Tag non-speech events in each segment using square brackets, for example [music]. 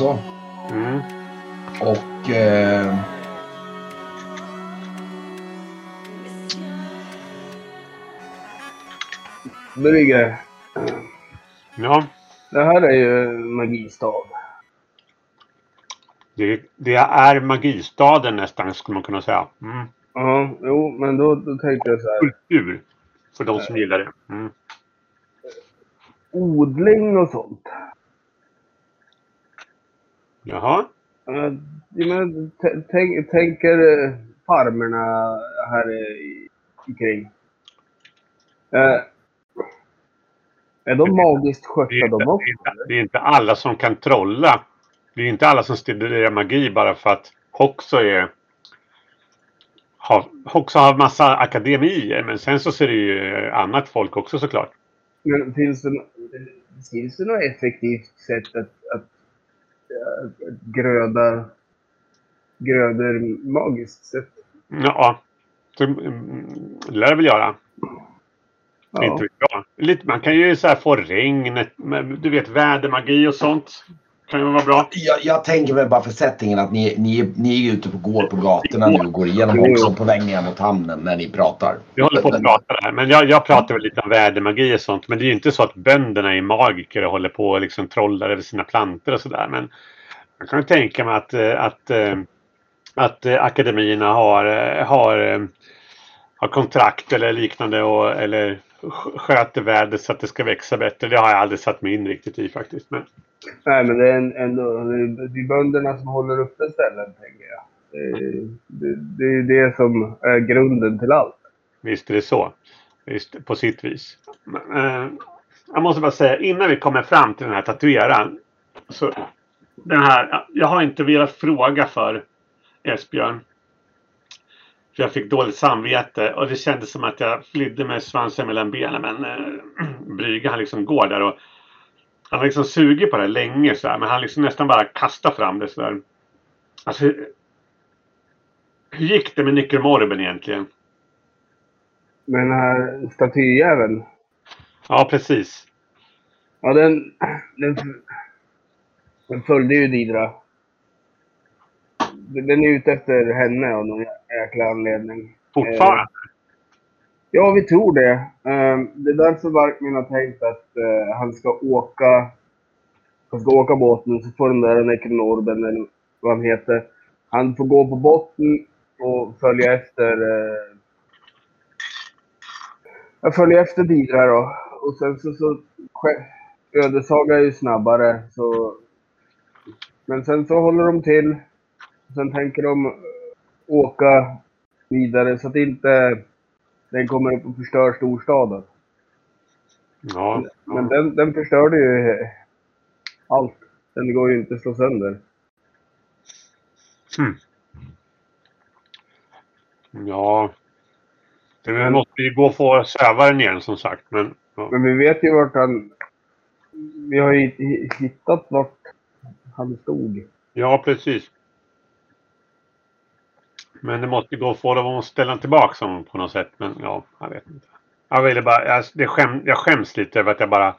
också. Mm. Och eh, Brygge, Ja, det här är ju magistav. det, det är magistaden nästan skulle man kunna säga. Mm. Ja, jo, men då, då tänkte jag så här. Kultur. För de som gillar det. Mm. Odling och sånt. Jaha. Uh, men, tänk, tänker eh, farmerna här i, i kring. Eh, är de magiskt skötta de också? det är inte alla som kan trolla. Det är inte alla som studerar magi bara för att Hoxo är har, Hoxo har massa akademier men sen så ser det ju annat folk också såklart. Men finns det, finns det något effektivt sätt att, att gröda grödor magiskt sett? Ja, det, mm, det lär det väl göra. Ja. Inte vet jag. Lite, man kan ju så här få regn, du vet vädermagi och sånt. Kan ju vara bra. jag, jag tänker väl bara för settingen att ni, ni, ni är ute och går på gatorna nu och går igenom också på väg ner mot hamnen när ni pratar. Vi håller på att prata där. Men jag, jag pratar väl lite om vädermagi och sånt. Men det är ju inte så att bönderna är magiker och håller på och liksom trollar över sina plantor och sådär. Men jag kan ju tänka mig att, eh, att, eh, att eh, akademierna har, har, har kontrakt eller liknande och, eller sk- sköter vädret så att det ska växa bättre. Det har jag aldrig satt mig in riktigt i faktiskt. Men Nej, men det är ändå det är- bönderna som håller uppe ställen, tänker jag. Det är det, det, är det som är grunden till allt. Visst är det så. Visst, på sitt vis. Men, eh, jag måste bara säga innan vi kommer fram till den här tatueraren. Så den här, jag har inte velat fråga för Esbjörn. För jag fick dåligt samvete och det kändes som att jag flydde med svansen mellan benen. Men eh, [clears throat] Brygge han liksom går där och han har liksom sugit på det länge så här, Men han liksom nästan bara kastar fram det så där. Alltså, hur, gick det med Nyckelmorben egentligen? Men den här statyjäveln, Ja, precis. ja den, den, den följde ju Didra. Den är ute efter henne av någon jäkla anledning. Fortfarande. Ja, vi tror det. Ehm, det är därför Barkmin har tänkt att eh, han ska åka han ska åka båten så får den där Nekronorben eller vad han heter. Han får gå på botten och följa efter eh, jag följer efter Didra då. Och sen så, så ödesaga är ju snabbare så men sen så håller de till. Sen tänker de åka vidare så att inte den kommer upp och förstör storstaden. Ja. Men den, den förstörde ju allt. Den går ju inte att slå sönder. Hmm. Ja. Det måste ju gå att få sövaren igen som sagt. Men ja. Men vi vet ju vart han... Vi har ju hi- hittat vart han stod. ja, precis. Men det måste gå att få dem att ställa tillbaka honom på något sätt. Men ja, jag vet inte. Jag ville bara, jag, det skäm, jag skäms lite över att jag bara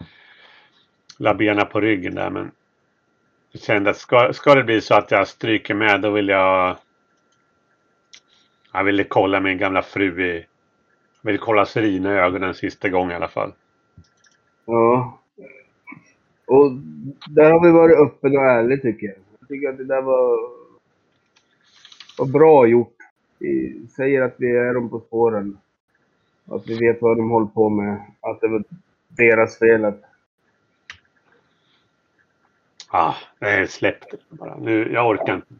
la benen på ryggen där. Men jag kände att ska, ska det bli så att jag stryker med då vill jag Jag ville kolla min gamla fru i jag ville kolla Serina i ögonen en sista gång i alla fall. Ja. Och där har vi varit öppen och ärlig tycker jag. Jag tycker att det där var, var bra gjort. Vi säger att vi är dem på spåren. Att vi vet vad de håller på med. Att det var deras fel att... Ah, nej, släpp det bara. Nu, jag orkar inte.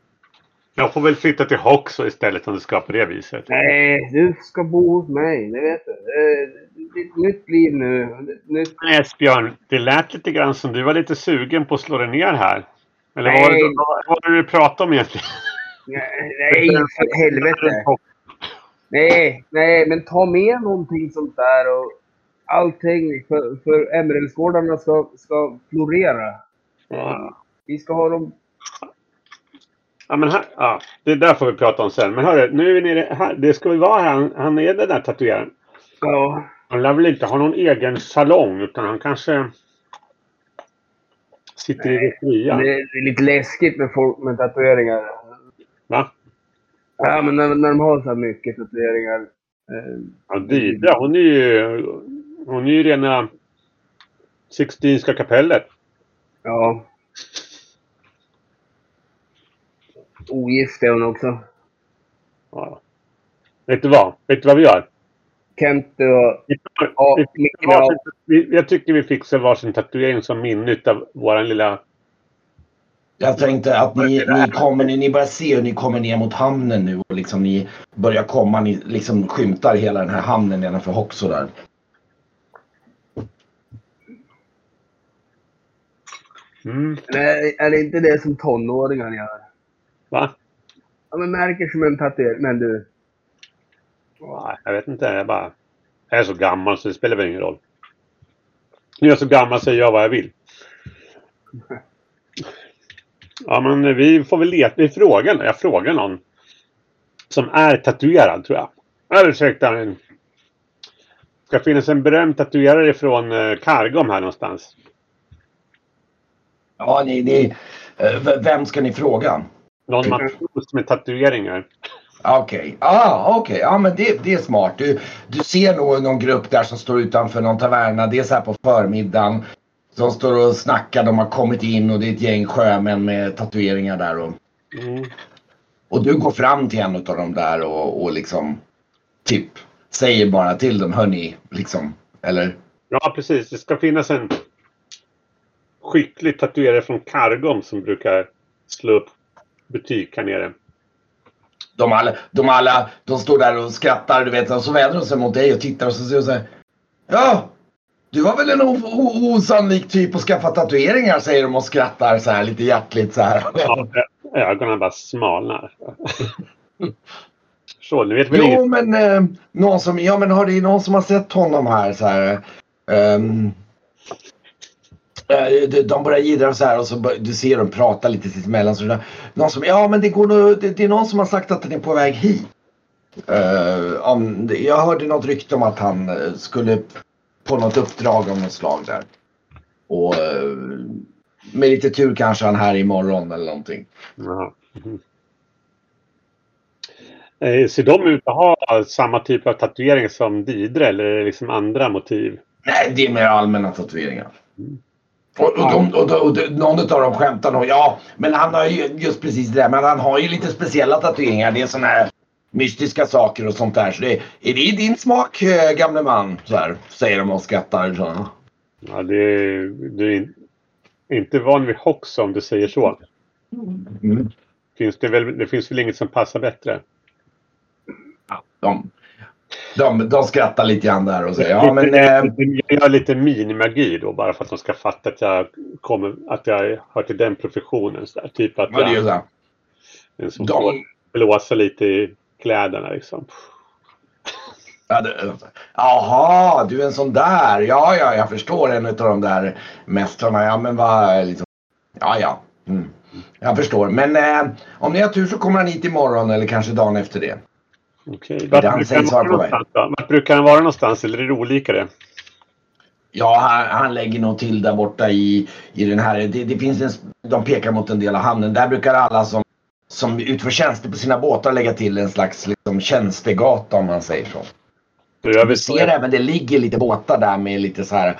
Jag får väl flytta till Hoxo istället om det ska på det viset. Nej, du ska bo hos mig. Det vet du. Det är ett nytt liv nu. Nytt... Esbjörn, det lät lite grann som du var lite sugen på att slå dig ner här. Eller vad var Nej. det, vad, vad var det du pratade om egentligen? Nej, nej, för helvete. Nej, nej, men ta med någonting sånt där och allting för, för Emeraldsgårdarna ska, ska florera. Ja. Vi ska ha dem... Ja, men här, ja, det där får vi prata om sen. Men hörru, nu är vi nere här. Det ska väl vara han, han är den där tatueraren. Ja. Han lär väl inte ha någon egen salong utan han kanske sitter i det fria. Det är lite läskigt med folk med tatueringar. Va? Ja, men när, när de har så här mycket tatueringar. Eh, Ja, Didra, hon är ju, hon är ju rena Sixtinska kapellet. ja. Ogift är hon också. Ja. Vet du vad? Vet du vad vi gör? Kent och... Ja, jag tycker vi fixar varsin tatuering som minne av våran lilla... Jag tänkte att ni, ni kommer, ni, ni börjar se hur ni kommer ner mot hamnen nu och liksom ni börjar komma, ni liksom skymtar hela den här hamnen nedanför Hoxo där. Mm. Nej, är det inte det som tonåringar gör? Va? Ja, men märker som en tatuering. Men du. Nej, Jag vet inte. Jag bara... Jag är så gammal så det spelar väl ingen roll. Nu är jag så gammal så jag gör vad jag vill. [laughs] Ja, men vi får väl leta. Vi frågar. Jag frågar någon som är tatuerad, tror jag. Ursäkta. men- ska finnas en berömd tatuerare från eh, Kargom här någonstans. Ja, ni, ni, eh, vem ska ni fråga? Någon matros med tatueringar. Okej, ah, okej, ja men det, det är smart. Du, du ser nog någon grupp där som står utanför någon taverna. Det är så här på förmiddagen. Som står och snackar, de har kommit in och det är ett gäng sjömän med tatueringar där. Och, Mm. och du går fram till en av dem där och, och liksom typ säger bara till dem, hörni, liksom. Eller? Ja, precis. Det ska finnas en skicklig tatuerare från Kargom som brukar slå upp butik här nere. De alla, de alla, de står där och skrattar, du vet. Och så vänder de sig mot dig och tittar och så säger de så här. Ja, du var väl en osannolik typ att skaffa tatueringar, säger de och skrattar så här lite hjärtligt så här. Ja, ögonen bara smalnar. Så, ni vet inget? Jo, men eh, någon som, ja men har det någon som har sett honom här så här. eh, de, börjar jiddra så här och så bör, du ser dem prata lite sinsemellan. Någon som, ja men det går nog, det, det är någon som har sagt att den är på väg hit. Eh, om, jag hörde något rykte om att han eh, skulle på något uppdrag av något slag där. Och eh, med lite tur kanske han är här imorgon eller någonting. Jaha. Mhm. Eh, Ser de ut att ha samma typ av tatuering som Didre eller är det liksom andra motiv? Nej, det är mer allmänna tatueringar. Och, och, de, och, de, och de, någon av dem skämtar nog, ja, men han har ju just precis det där, men han har ju lite speciella tatueringar. Det är sådana här mystiska saker och sånt där. Så det, är det din smak, eh, gamle man? Så här, säger de och skrattar. Så. Ja, det är, du är in- inte van vid Hox om du säger så. Mm. Finns det, väl, det finns väl inget som passar bättre? Ja, de, de, de skrattar lite grann där och säger, ja men... Eh, Jag gör lite minimagi då bara för att de ska fatta att jag, kommer, att jag hör till den professionen. Så där. Typ att vad det är jag så en som De, blåsa lite i kläderna liksom. jaha, du är en sån där. Ja, ja, jag förstår en av de där mästarna. Ja, men vad... Liksom, ja, ja. Mm. Jag förstår. Men eh, om ni har tur så kommer han hit imorgon eller kanske dagen efter det. Okej. Det Vart? Vart brukar han vara någonstans? Eller är det olika det? Ja, han, han lägger nog till där borta i, i den här. Det, det finns en, de pekar mot en del av hamnen. Där brukar alla som, som utför tjänster på sina båtar lägga till en slags liksom, tjänstegata om man säger så. Då gör vi Vi så. ser även det ligger lite båtar där med lite så här.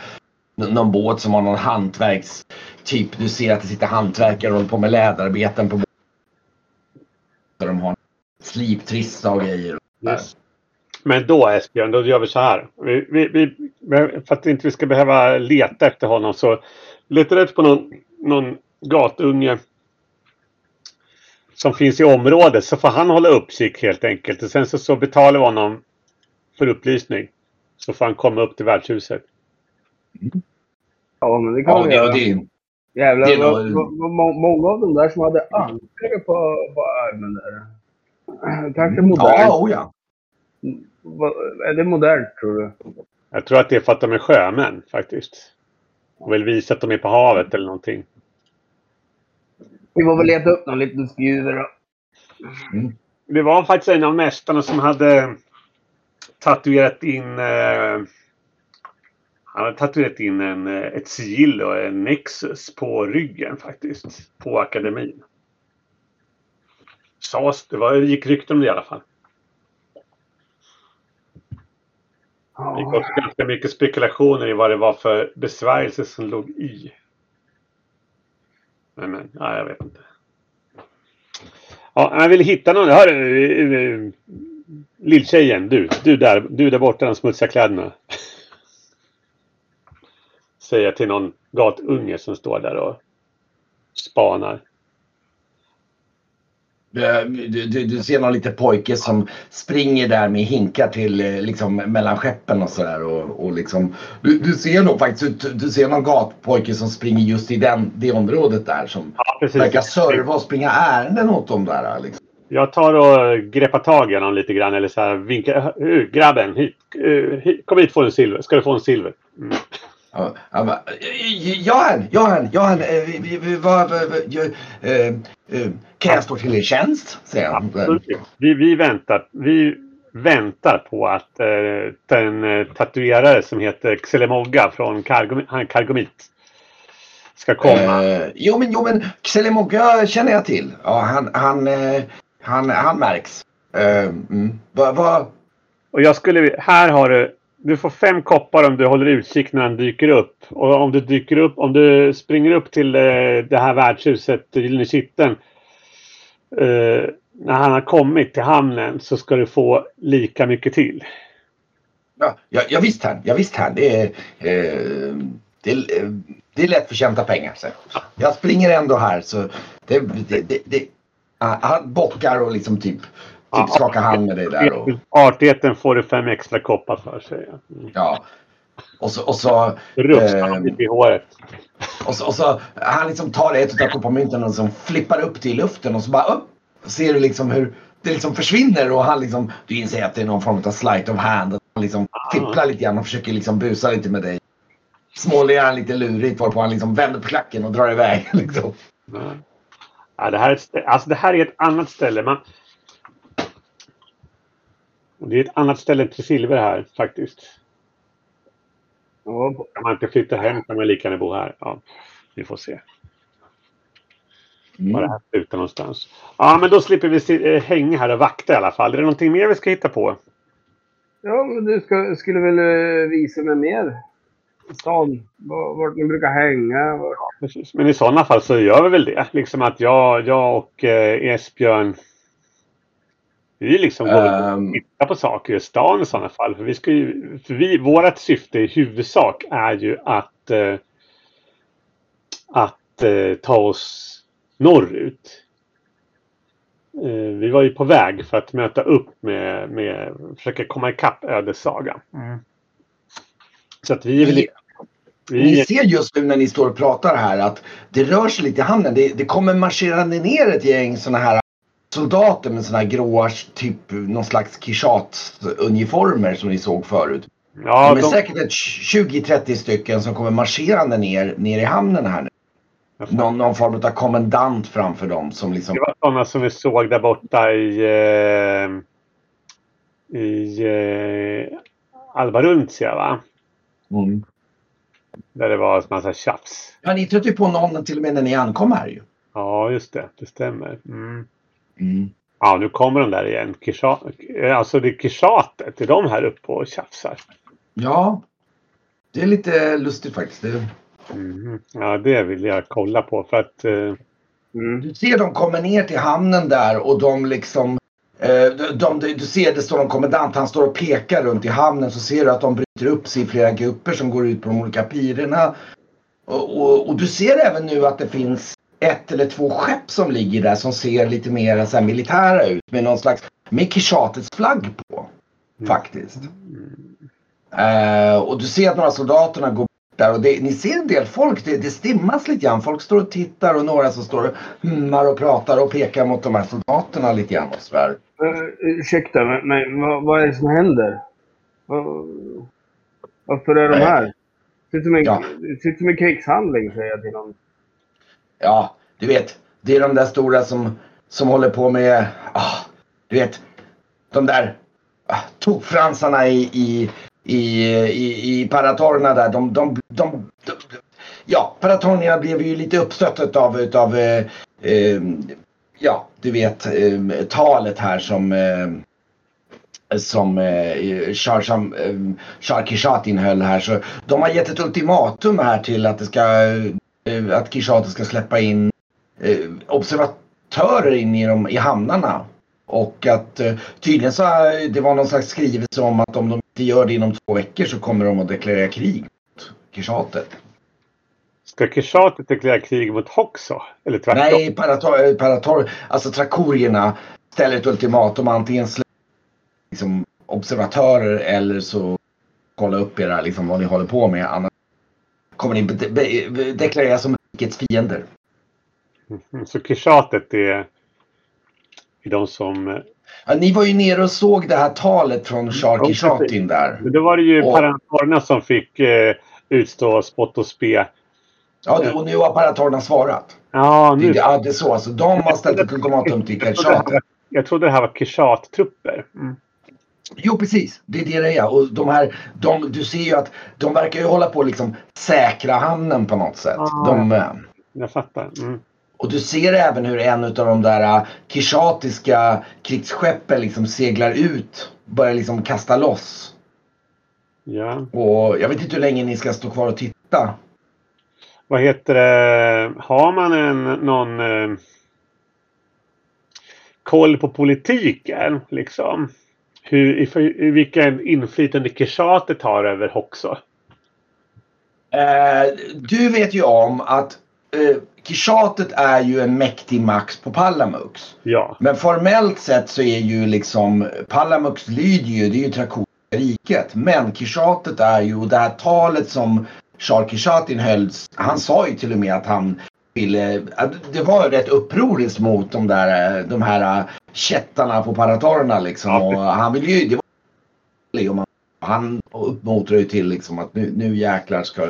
Någon båt som har någon hantverks... Typ du ser att det sitter hantverkare och håller på med läderarbeten på båten. De har sliptrissa och grejer. Yes. Men då Esbjörn, då gör vi så här. Vi, vi, vi, för att inte vi ska behöva leta efter honom så letar rätt på någon, någon gatunge som finns i området så får han hålla uppsikt helt enkelt. Och sen så, så betalar vi honom för upplysning. Så får han komma upp till värdshuset. Ja, men det kan Ja, vi det, göra. det, Jävlar, det vad, vad, må- många av de där som hade ankare på, på armen där. Kanske modernt. ja, oh ja. Är det modernt tror du? Jag tror att det är för att de är sjömän faktiskt. Och vill visa att de är på havet eller någonting. Vi får väl leta upp någon liten spjuver då. Det var faktiskt en av mästarna som hade tatuerat in eh, Han har tatuerat in en, eh, ett sigill och en Nexus på ryggen faktiskt. På akademin. Sas, det var, det gick rykten om det i alla fall. Det gick också ganska mycket spekulationer i vad det var för besvärjelse som låg i. Men, men ja, jag vet inte. Ja, jag vill hitta någon. Hör, eh, eh, Lilltjejen, du. Du där, du där borta, de smutsiga kläderna. [laughs] Säger jag till någon gatunge som står där och spanar. Eh, Du, du, du ser någon liten pojke som springer där med hinkar till eh, liksom mellan skeppen och sådär. Och, och liksom, du, du ser nog faktiskt du, du ser någon gatpojke som springer just i den, det området där som Ja, verkar serva och springa ärenden åt dem där. Liksom. Jag tar och greppar tag i honom lite grann eller så här vinkar. "Uh, Grabben, hit, uh, hit, kom hit få en silver. Ska du få en silver? Mm. Ja, han bara, vad, jag, eh, eh, kan jag stå till er tjänst? Säger han. Absolut. Vi, vi, väntar, vi väntar på att eh, den eh, tatuerare som heter Xelemogga från Kargomit ska komma. Eh, jo men, jo men Xelemogga känner jag till. Ja, han, han, eh, han, han märks. Eh, mm. Vad, vad, Och jag skulle, här har du, du får fem koppar om du håller utkik när han dyker upp. Och om du dyker upp, om du springer upp till eh, det här värdshuset, Gyllene Kitteln. Eh, när han har kommit till hamnen så ska du få lika mycket till. ja, ja, ja visst herrn, ja, visst herrn. Det är, eh, det, är, eh, det är lättförtjänta pengar. Så. Jag springer ändå här så det, det, det, det, han bockar och liksom typ, Ja, typ skakar hand med dig där. Och, Artigheten får du fem extra koppar för, säger jag. Mm. ja. och så, och så han lite i håret. Och så, och så han liksom tar ett av kopparmynten och liksom flippar upp i luften och så bara upp. Ser du liksom hur det liksom försvinner och han liksom, du inser att det är någon form av sleight of hand. Han liksom fipplar lite grann och försöker liksom busa lite med dig. Småler han lite lurigt varpå han liksom vänder på klacken och drar iväg. [laughs] Liksom. Ja. Ja, det, här är ett, alltså det här är ett annat ställe. Man... Det är ett annat ställe till Silver här faktiskt. Ja, Kan man inte flytta hem kan man lika gärna bo här. Ja, vi får se var det här slutar någonstans. Ja, men då slipper vi eh, hänga här och vakta i alla fall. Är det någonting mer vi ska hitta på? ja men du ska, skulle väl eh, visa mig mer stan. Var- Vart ni brukar hänga. Vart... Precis. Men i sådana fall så gör vi väl det. Liksom att jag, jag och eh, Esbjörn vi liksom går och Ehm. tittar på saker i stan i sådana fall. För vi ska ju, för vi, vårat syfte i huvudsak är ju att, eh, att eh, ta oss norrut. Eh, vi var ju på väg för att möta upp med, med försöka komma ikapp ödessagan. Så att vi är väl... Ni, ser just nu när ni står och pratar här att det rör sig lite i hamnen. Det, det kommer marscherande ner ett gäng sådana här soldater med sådana här gråa, typ någon slags Kishat-uniformer som ni såg förut. ja, de är de, säkert ett 20-30 stycken som kommer marscherande ner, ner i hamnen här nu. Någon, någon form av kommendant framför dem som liksom... Det var sådana som vi såg där borta i, eh, i eh, Alba Runtia, va? Mm. Där det var en massa tjafs. Ja, ni tröttade ju på någon till och med när ni ankom här ju. Ja, just det. Det stämmer. Mm. Mm. Ja, nu kommer de där igen. Kisha, eh, alltså det är Kishatet. Är de här uppe och tjafsar? Ja, det är lite lustigt faktiskt. Det, Mhm. Ja, det vill jag kolla på för att... Eh, Mm. du ser de kommer ner till hamnen där och de liksom... Eh, de, de, du ser det står en kommendant, han står och pekar runt i hamnen så ser du att de bryter upp sig i flera grupper som går ut på de olika pirerna. Och, och, och du ser även nu att det finns ett eller två skepp som ligger där som ser lite mer så här militära ut med någon slags med Kishatets flagg på. Faktiskt. Eh, och du ser att några soldaterna går där och det, ni ser en del folk, det, det stimmas lite grann. Folk står och tittar och några som står och hummar och pratar och pekar mot de här soldaterna lite grann och sådär. Uh, ursäkta, men, men vad, vad är det som händer? Vad- varför är de här? Som en, Ja. som en krigshandling, säger jag till någon. Ja, du vet, det är de där stora som, som håller på med, ah, du vet, de där ah, tokfransarna i, i, i, i, i paratorerna där. De, de, de, de, ja, Paratornia blev ju lite uppstötta av, utav eh, eh, ja, du vet eh, talet här som eh, som eh, Shar eh, Kishatin höll här. Så de har gett ett ultimatum här till att det ska att Kishatin ska släppa in eh, observatörer in i, de, i hamnarna. Och att eh, tydligen så det var någon slags skrivelse om att om de inte gör det inom två veckor så kommer de att deklarera krig mot Kishatet. Ska Kishatet deklarera krig mot Hoxo? Eller tvärtom? Nej, Parator, Parator, alltså Trakorierna ställer ett ultimatum. Antingen liksom, observatörer eller så kolla upp era, liksom, vad ni håller på med. Annars kommer ni de deklarera som rikets fiender. Mm, så Kishatet är, är de som... Eh, ja, ni var ju nere och såg det här talet från Shar Kishatin där. Men då var det ju och... Paranorna som fick eh, utstå spott och spe. Ja, och nu har Paratorna svarat. Ja, nu. Det, ja, det är så. Alltså, de har ställt ett ultimatum till Kishatet. Jag trodde det här var Kishat-trupper. Mm. Jo precis, det är det det är. Och de här, de, du ser ju att de verkar ju hålla på att liksom säkra hamnen på något sätt. Ah, de, eh, jag fattar. Mm. Och du ser även hur en av de där uh, kishatiska krigsskeppen liksom seglar ut. Börjar liksom kasta loss. Ja. Och jag vet inte hur länge ni ska stå kvar och titta. Vad heter det? Har man en någon eh, koll på politiken liksom? Hur, hur, vilken inflytande Keshatet har över Hoxo? Eh, du vet ju om att eh, Kishatet är ju en mäktig makt på Palamux. Ja. Men formellt sett så är ju liksom Palamux lyder ju, det är ju Trakotiska riket. Men Kishatet är ju, och det här talet som Shar Kishatin höll, han sa ju till och med att han ville, det var rätt upproriskt mot de där, de här kättarna på paratorerna liksom. Ja. Och han ville ju, det var han uppmuntrar ju till liksom att nu, nu jäklar ska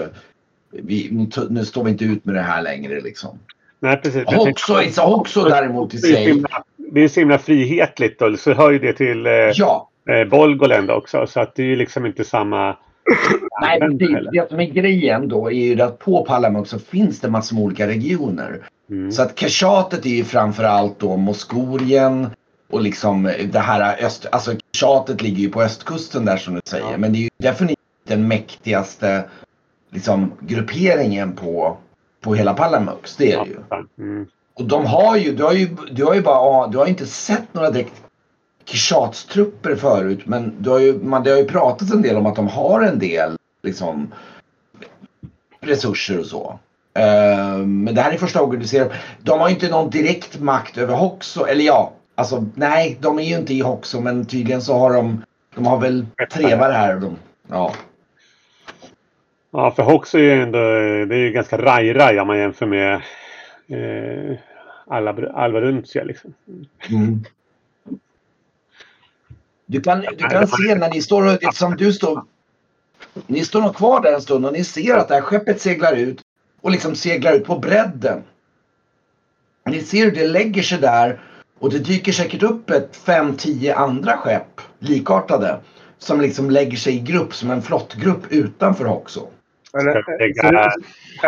vi, nu, står vi inte ut med det här längre liksom. Nej precis. Också, tänkte, också däremot i sig. Det är så himla frihetligt och så hör ju det till eh, ja. eh, Bolgoland också så att det är ju liksom inte samma Nej, det, det som är grejen då är ju att på Palamut så finns det massor med olika regioner. Mm. Så att Kashatet är ju framförallt då Moskorien och liksom det här öst, alltså Kashatet ligger ju på östkusten där som du säger. Ja. Men det är ju definitivt den mäktigaste liksom grupperingen på, på hela Palamux. Det är det ju. Mm. Och de har ju, du har ju, du har ju bara, du har inte sett några direkt Kishatstrupper förut men det har, ju, man, det har ju pratats en del om att de har en del liksom, resurser och så. Uh, men det här är första gången du ser De har inte någon direkt makt över Hoxo. Eller ja, alltså nej, de är ju inte i Hoxo men tydligen så har de De har väl trevar här. De, ja. Ja, för Hoxo är ju ändå det är ju ganska raj-raj om man jämför med eh, Alva Runcia liksom. Mm. Du kan, du kan se när ni står, eftersom du står, ni står nog kvar där en stund och ni ser att det här skeppet seglar ut och liksom seglar ut på bredden. Ni ser hur det lägger sig där och det dyker säkert upp ett 5-10 andra skepp likartade som liksom lägger sig i grupp som en flottgrupp utanför Hoxo. Är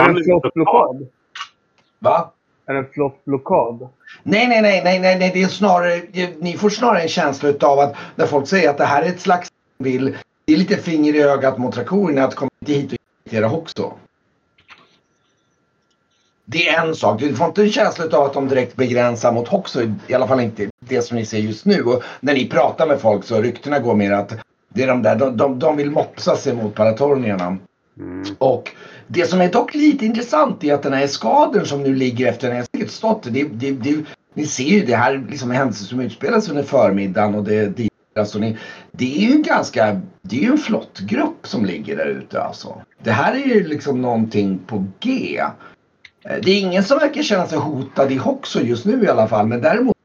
det en flottblockad? Va? Är det en flottblockad? Nej, nej, nej, nej, nej, nej, det är snarare, ni får snarare en känsla av att när folk säger att det här är ett slags vill, det är lite finger i ögat mot traktorerna att komma hit och irritera också. Det är en sak. Du får inte en känsla av att de direkt begränsar mot Hoxo. I alla fall inte det som ni ser just nu. Och när ni pratar med folk så ryktena går mer att det är de där, de, de, de vill mopsa sig mot paratornierna. Mm. Och det som är dock lite intressant är att den här eskaden som nu ligger efter den har stått. Det, det, det, ni ser ju det här liksom händelser som utspelas under förmiddagen och det, det, alltså ni, det är ju en ganska, det är ju en flott grupp som ligger där ute alltså. Det här är ju liksom någonting på G. Eh, det är ingen som verkar känna sig hotad i Hoxo just nu i alla fall men däremot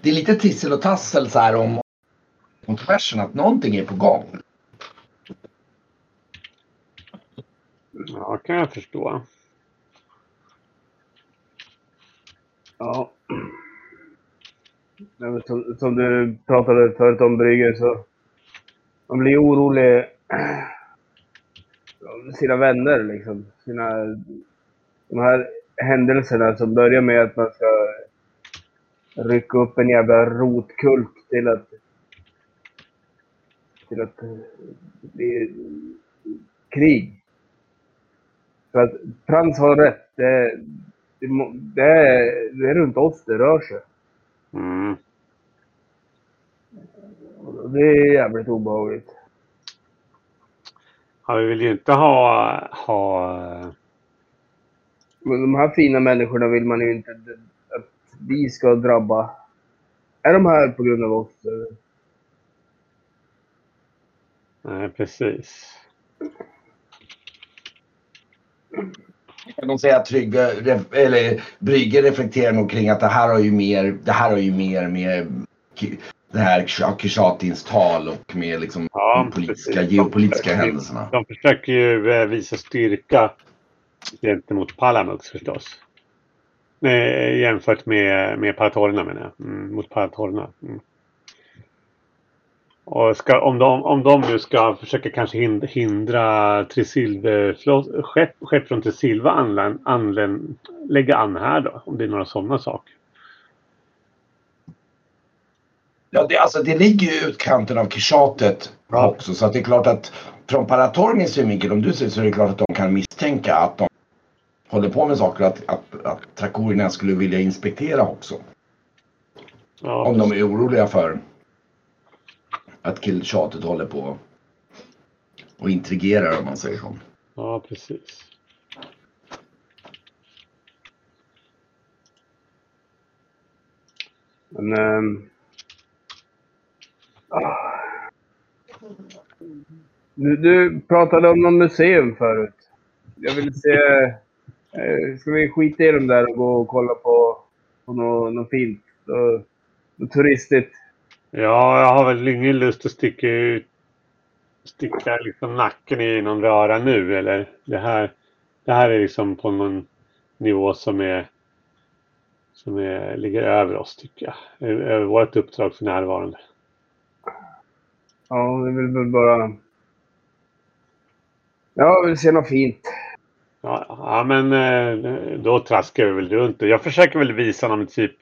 det är lite tissel och tassel så här om kontroversen att någonting är på gång. Ja, kan jag förstå. Ja. som, som, du pratade förut om Brygger så man blir orolig [clears throat] sina vänner liksom. Sina, de här händelserna som börjar med att man ska rycka upp en jävla rotkult till att till att bli krig. Så att Frans har rätt. Det, det, det, är, det är runt oss det rör sig. Mm. Det är jävligt obehagligt. Ja, vi vill ju inte ha, ha Men de här fina människorna vill man ju inte att vi ska drabba. Är de här på grund av oss? Nej, precis. De säger att Trygve, ref- eller Brygge reflekterar nog kring att det här har ju mer, det här har ju mer med det här Kishatins tal och med liksom Ja, de politiska, precis. geopolitiska De- händelserna. De försöker ju eh, visa styrka gentemot Palamux förstås. Nej, jämfört med, med Paratorna menar jag. Mm, mot Paratorna. Mm. Och ska, om, de, om de nu ska försöka kanske hind- hindra Tresilve- skepp, skepp från Tresilva anlän, anlän, lägga an här då? Om det är några sådana saker. Ja, det, alltså, det ligger ju i utkanten av Kishatet Ja. också så att det är klart att från Paratorgens synvinkel, om du säger så är det klart att de kan misstänka att de håller på med saker att, att, att trakorerna skulle vilja inspektera också. Ja, Om de är oroliga för att Kishatet håller på och intrigerar om man säger så. ja precis. Men... ah. Du, du pratade om någon museum förut. Jag vill se... Eh, ska vi skita i dem där och gå och kolla på, på något, något fint? Och, något turistigt? Ja, jag har väl ingen lust att sticka ut sticka liksom nacken i någon röra nu eller det här det här är liksom på någon nivå som är som är, ligger över oss tycker jag. Över vårt uppdrag för närvarande. Ja, vi vill väl bara... Ja, vi vill se något fint. Ja, ja men eh, då traskar vi väl runt. Jag försöker väl visa någon typ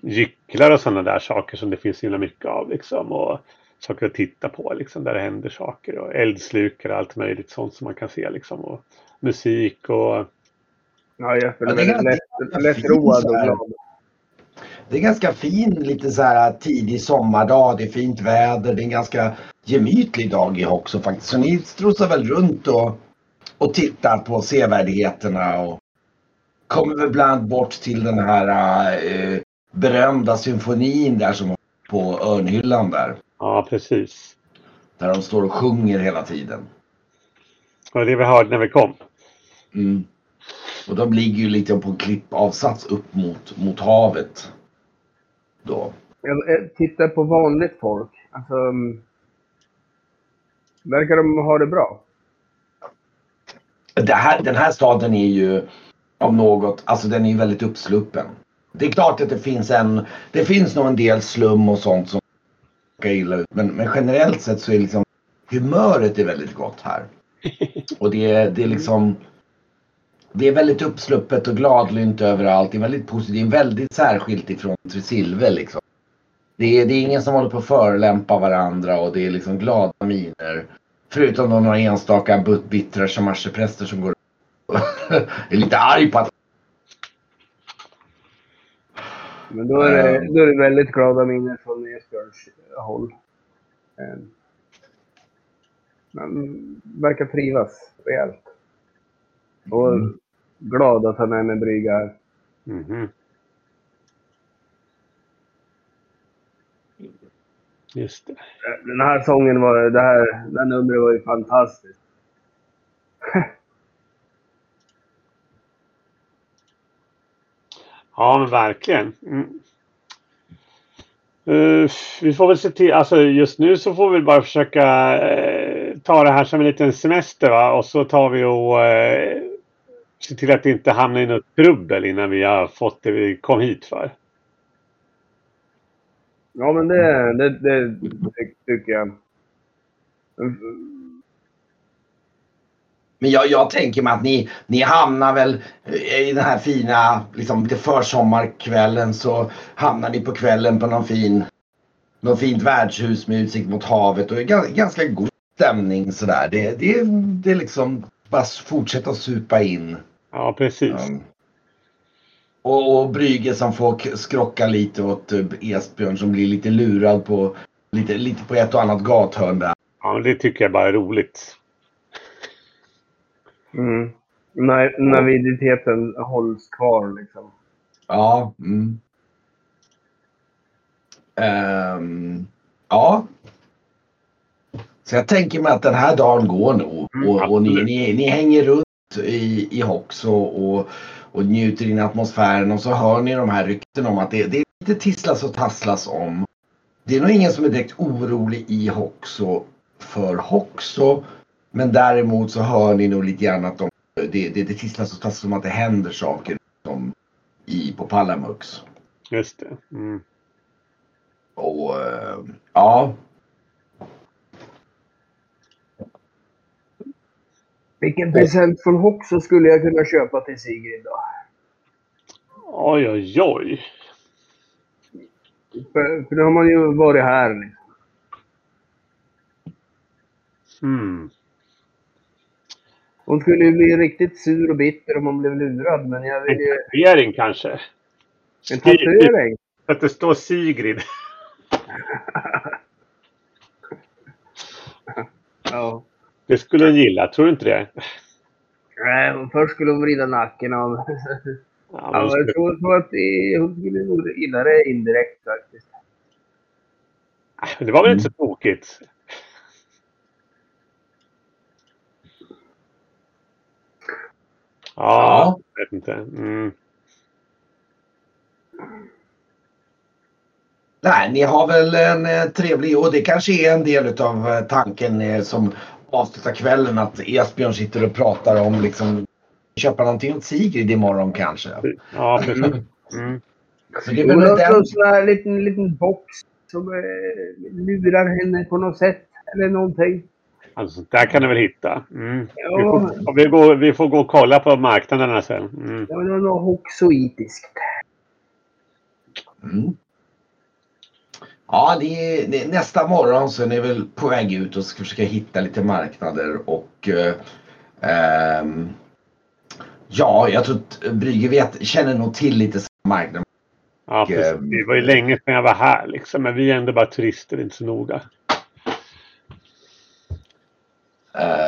gycklar och sådana där saker som det finns så himla mycket av liksom. Och saker att titta på liksom där det händer saker. Och eldslukar och allt möjligt sånt som man kan se liksom. Och musik och Ja, Jeppe, Ja, det det är är lätt, ganska lätt fint road så och här. glad. Det är ganska fin, lite så här tidig sommardag. Det är fint väder. Det är en ganska gemytlig dag i också faktiskt. Så ni strosar väl runt och, och tittar på sevärdheterna och kommer väl bland bort till den här eh, berömda symfonin där som på Örnhyllan där. ja, precis. Där de står och sjunger hela tiden. Var det vi hörde när vi kom. Mm. Och de ligger ju lite på en klippavsats upp mot, mot havet. Då. Jag, jag tittar på vanligt folk. Alltså... mm, Verkar de ha det bra? Här, den här staden är ju om något, alltså den är ju väldigt uppsluppen. Det är klart att det finns en, det finns nog en del slum och sånt som råkar illa ut. Men, men generellt sett så är liksom humöret är väldigt gott här. [laughs] Och det är, det är liksom det är väldigt uppsluppet och gladlynt överallt. Det är väldigt positivt. Det är väldigt särskilt ifrån Tresilve liksom. Det är, det är ingen som håller på att förolämpa varandra och det är liksom glada miner. Förutom då några enstaka bittra shamash-präster som går [laughs] är lite arg på att Men då är det, då är det väldigt glada minnen från Esbjörns håll. Man verkar trivas rejält. Och Mm. glad att han är med brygga här. Mhm. Just det. Den här sången var, det här, det här numret var ju fantastiskt. [laughs] Ja, men verkligen. Mm. Eh, vi får väl se till, alltså just nu så får vi bara försöka eh, ta det här som en liten semester va? och så tar vi och eh, se till att det inte hamnar i något trubbel innan vi har fått det vi kom hit för. Ja, men det, det, det ty- tycker jag. Men jag, jag tänker mig att ni, ni hamnar väl i den här fina, liksom lite försommarkvällen så hamnar ni på kvällen på någon fin, någon fint värdshus med utsikt mot havet och är ganska god stämning sådär. Det, det, det är liksom bara fortsätta supa in. Ja, precis. Um, och, och Brygge som får skrocka lite åt uh, Esbjörn som blir lite lurad på lite, lite på ett och annat gathörn där. Ja, det tycker jag bara är roligt. Mm. När, naviditeten hålls kvar liksom. Ja. Mm. Um, ja. Så jag tänker mig att den här dagen går nog. Mm, och, och ni, ni, ni, hänger runt i, i Hox och, och, och njuter in atmosfären och så hör ni de här rykten om att det, det är lite tisslas och tasslas om. Det är nog ingen som är direkt orolig i Hoxo för Hoxo. Men däremot så hör ni nog lite grann att de, det, det, det tisslas och tasslas om att det händer saker som i, på Pallamux. Just det. Mm. Och äh, ja. Vilken present från Hoxo skulle jag kunna köpa till Sigrid då? Oj, oj, oj. För, för nu har man ju varit här. Liksom. Mm. Hon skulle ju bli riktigt sur och bitter om hon blev lurad, men jag vill ju... En tatuering kanske? En tatuering? Att det står Sigrid. [laughs] ja. Det skulle hon gilla, tror du inte det? Nej, först skulle hon vrida nacken av... Ja, ja, jag tror, att hon skulle gilla det indirekt faktiskt. Det var väl inte så tokigt? Ja, jag vet inte. Mm. Nej, ni har väl en eh, trevlig och det kanske är en del av eh, tanken eh, som avslutar kvällen att Esbjörn sitter och pratar om liksom köpa någonting åt Sigrid imorgon kanske. Ja, precis. Mm. Så det är väl den... en sån här liten, liten box som eh, lurar henne på något sätt eller någonting. Alltså, där kan du väl hitta. Mm. Ja. Vi, får, vi, går, vi får gå och kolla på marknaderna sen. Mm. Ja, det något hoxoitiskt. Mm. Ja, det är, det är, nästa morgon så är ni väl på väg ut och ska försöka hitta lite marknader och eh, eh, Ja, jag tror att Brygge vet, känner nog till lite marknaden. Ja, precis. Det var ju länge sedan jag var här liksom. Men vi är ändå bara turister, inte så noga.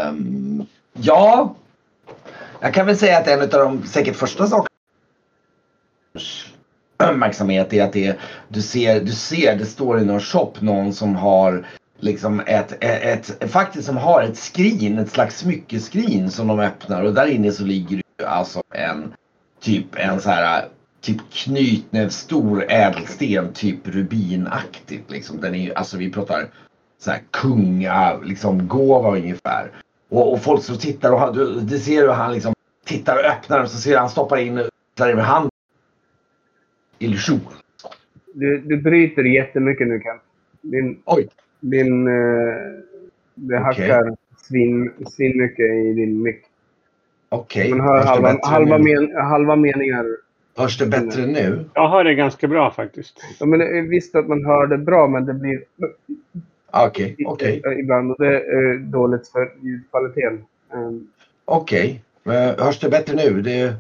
Um, ja, jag kan väl säga att en av de säkert första sakerna uppmärksamhet är att det, du, ser, du ser, det står i någon shop någon som har liksom ett, ett, ett, faktiskt som har ett skrin, ett slags smyckeskrin som de öppnar och där inne så ligger det alltså en typ en så här typ knytnäv stor ädelsten, typ rubinaktigt liksom. Den är alltså vi pratar så här kunga, liksom gåva ungefär. Och, och folk som tittar och han, du, du ser hur han liksom tittar och öppnar och så ser han stoppar in där med handen. Illusion. Du, du bryter jättemycket nu Kent. Din, Oj. Din... Uh, det hackar svin, svin mycket i din mick. Okej. Okay. Man hör halva, halva, men, halva meningar. Hörs det bättre nu? Jag hör det ganska bra faktiskt. Ja, men visst att man hör det bra, men det blir... Okej, okay, okej. Okay. Ibland och det är dåligt för ljudkvaliteten. Um, okej, okay. hörs det bättre nu? Det...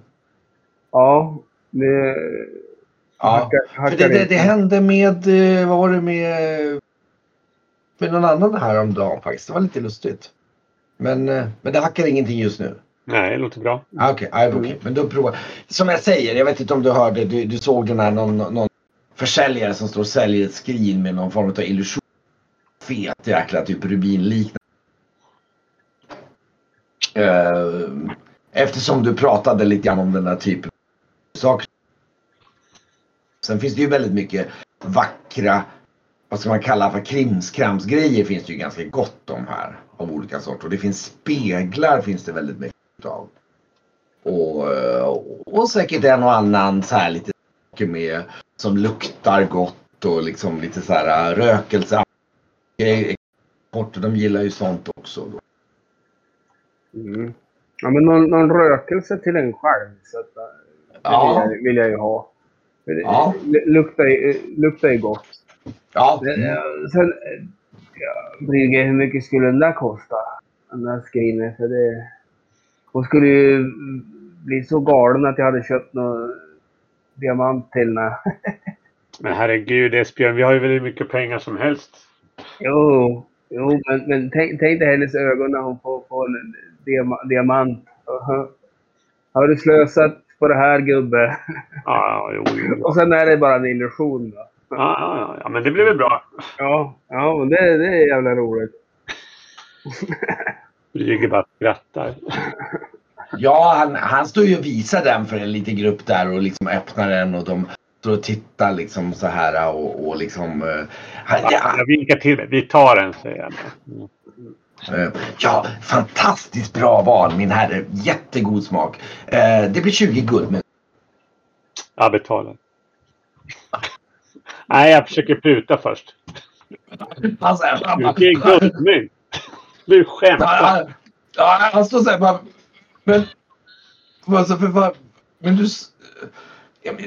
Ja, det... Ja, hackar, för det, det, det, hände med, eh, vad var det med, med någon annan häromdagen faktiskt. Det var lite lustigt. Men, eh, men det hackar ingenting just nu. Nej, det låter bra. Ah, okej, okay, okay. mm. men då provar Som jag säger, jag vet inte om du hörde, du, du såg den här någon, någon försäljare som står och säljer ett skrin med någon form av illusion fet jäkla typ rubinliknande. Uh, eftersom du pratade lite grann om den här typen av saker. Sen finns det ju väldigt mycket vackra, vad ska man kalla för krimskramsgrejer finns det ju ganska gott om här. Av olika sorter. Och det finns speglar finns det väldigt mycket av. Och, eh, och säkert en och annan så här lite med som luktar gott och liksom lite så här rökelse bort och de gillar ju sånt också. Då. Mm. Ja, men någon, någon rökelse till en själv. Så att, det Ja. vill, jag, vill jag ju ha. Det Ja. luktar, ju- luktar ju gott. Ja, Men, ja, Sen, ja, Brygge, hur mycket skulle den där kosta? Den där skrinen. För det, hon skulle ju bli så galen att jag hade köpt någon diamant till henne. [laughs] Men herregud Esbjörn, vi har ju väldigt mycket pengar som helst. Jo, jo men, men tänk, tänk dig hennes ögon när hon får, får en diama, diamant. Har du slösat på det här gubbe? Ja, jo, jo. [laughs] Och sen är det bara en illusion då. Ja, ja, ja, men det blir väl bra. Ja, ja men det, det är jävla roligt. [laughs] Brygge bara skrattar. ja han, han står ju och visar den för en liten grupp där och liksom öppnar den och de står och tittar liksom så här och, och liksom... eh, han, ja, Jag vinkar till mig. Vi tar den, säger jag. Mm. Eh, Ja, fantastiskt bra val min herre. Jättegod smak. Eh, det blir 20 guld. Men... Jag betalar. Nej, jag försöker pruta först. Han, så här, han, bara- 20 guldmynt. Du skämtar. han, ja, han står så här bara. Men... Alltså, för. Men du...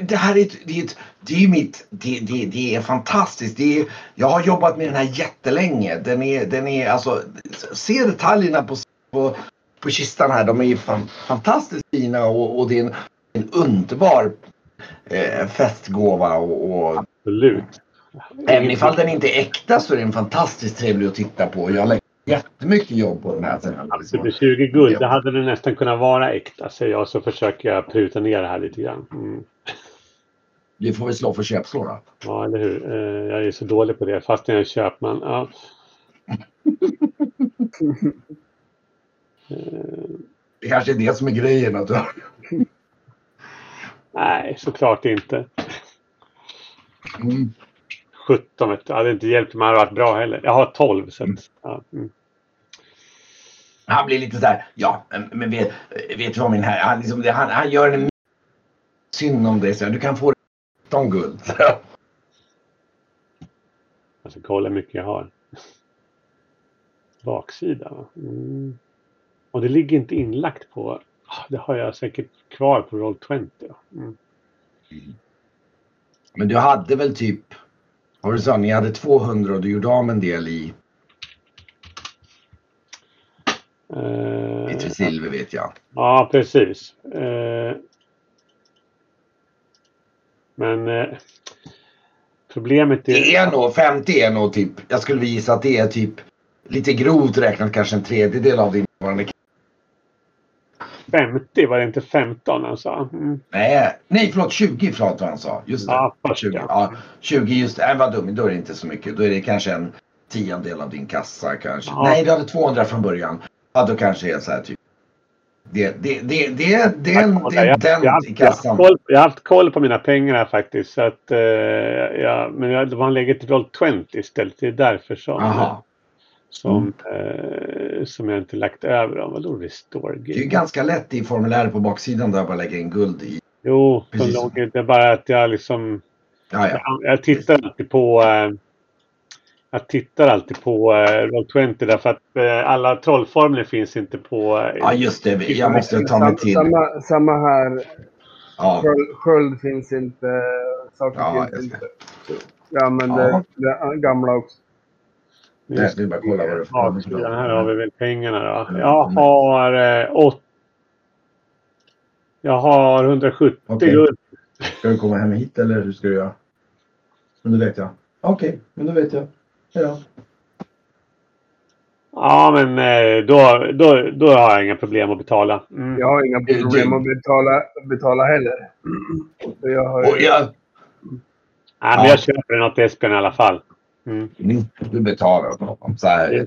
det här är, ett, det är, ett, det är mitt... Det, det, det är fantastiskt. Det är, jag har jobbat med den här jättelänge. Den är, den är alltså... Se detaljerna på, på, på kistan här. De är ju fan, fantastiskt fina och, och det är en, en underbar eh, festgåva. Och, och Absolut. Även ifall den inte är äkta så är den fantastiskt trevlig att titta på. Jag lägger jättemycket jobb på den här. sen. Det blir 20 guld. Det hade det nästan kunnat vara äkta, säger jag. Så försöker jag pruta ner det här lite grann. Mm. Vi får väl slå för köpslå. Ja, eller hur? Eh, Jag är så dålig på det, fast jag är köpman. Ja. [laughs] Eh, Det kanske är det som är grejen. Att du har... Nej, såklart inte. mm. 17 vet du. hade inte hjälpt om jag hade varit bra heller. Jag har 12. Så att, ja. mm. Han blir lite så här. Ja, men- vet, vet du vad min herre. Han, liksom, det- han, han gör en synd om dig. Så du kan få 17 guld. [laughs] Jag ska kolla hur mycket jag har. Baksida. Mm. Och det ligger inte inlagt på... Ah, Det har jag säkert kvar på Roll20. ja. Mm. Men du hade väl typ. Vad du sa, ni hade 200 och du gjorde av med en del i, Eh, i silver vet jag. Ja, precis. Eh, men eh, problemet är... Det är nog 50 är nog typ. Jag skulle gissa att det är typ lite grovt räknat kanske en tredjedel av din nuvarande 50, var det inte 15 han sa? Mm. Nej, nej förlåt 20 förlåt vad han sa. Just det. Först, 20, ja. ja, 20 just det. Nej vad dum, då är det inte så mycket. Då är det kanske en tiondel av din kassa kanske. Ja. Nej du hade 200 från början. Ja då kanske det är så här typ. Det, det, det, det, det, är en- jag, har i jag, har kassan. koll, jag har haft koll på mina pengar här faktiskt. Så att, eh, ja, men jag, de har legat i roll 20 istället. Det är därför som, Jaha. som, eh, som jag inte lagt över dem. Vadå restore Det är game? ganska lätt i formuläret på baksidan där jag bara lägger in guld i. Jo, de låg, det är bara att jag liksom... Ja, ja. Jag, jag tittar alltid på... Eh, jag tittar alltid på eh, Roll20 därför att eh, alla trollformler finns inte på... Eh, ja just det, jag måste ta mig till. samma, samma här. Ja, Sköld, sköld finns inte. Saker Ja, finns just inte. Jag använder Ja. det gamla också. jag ska bara kolla vad det är Baksidan här har vi väl pengarna då. Jag har eh, åt... Jag har 170 Okej. guld. Ska du komma hem hit eller hur ska du göra? Men då vet jag. Okej, men då vet jag. Ja. Ja, men eh, då, då, då har jag inga problem att betala. Mm. Jag har inga problem att betala, betala heller. Jag har, Och jag, Nej, men Ja. jag köper den åt Esbjörn i alla fall. Mm. Mm, du betalar åt honom. Så här.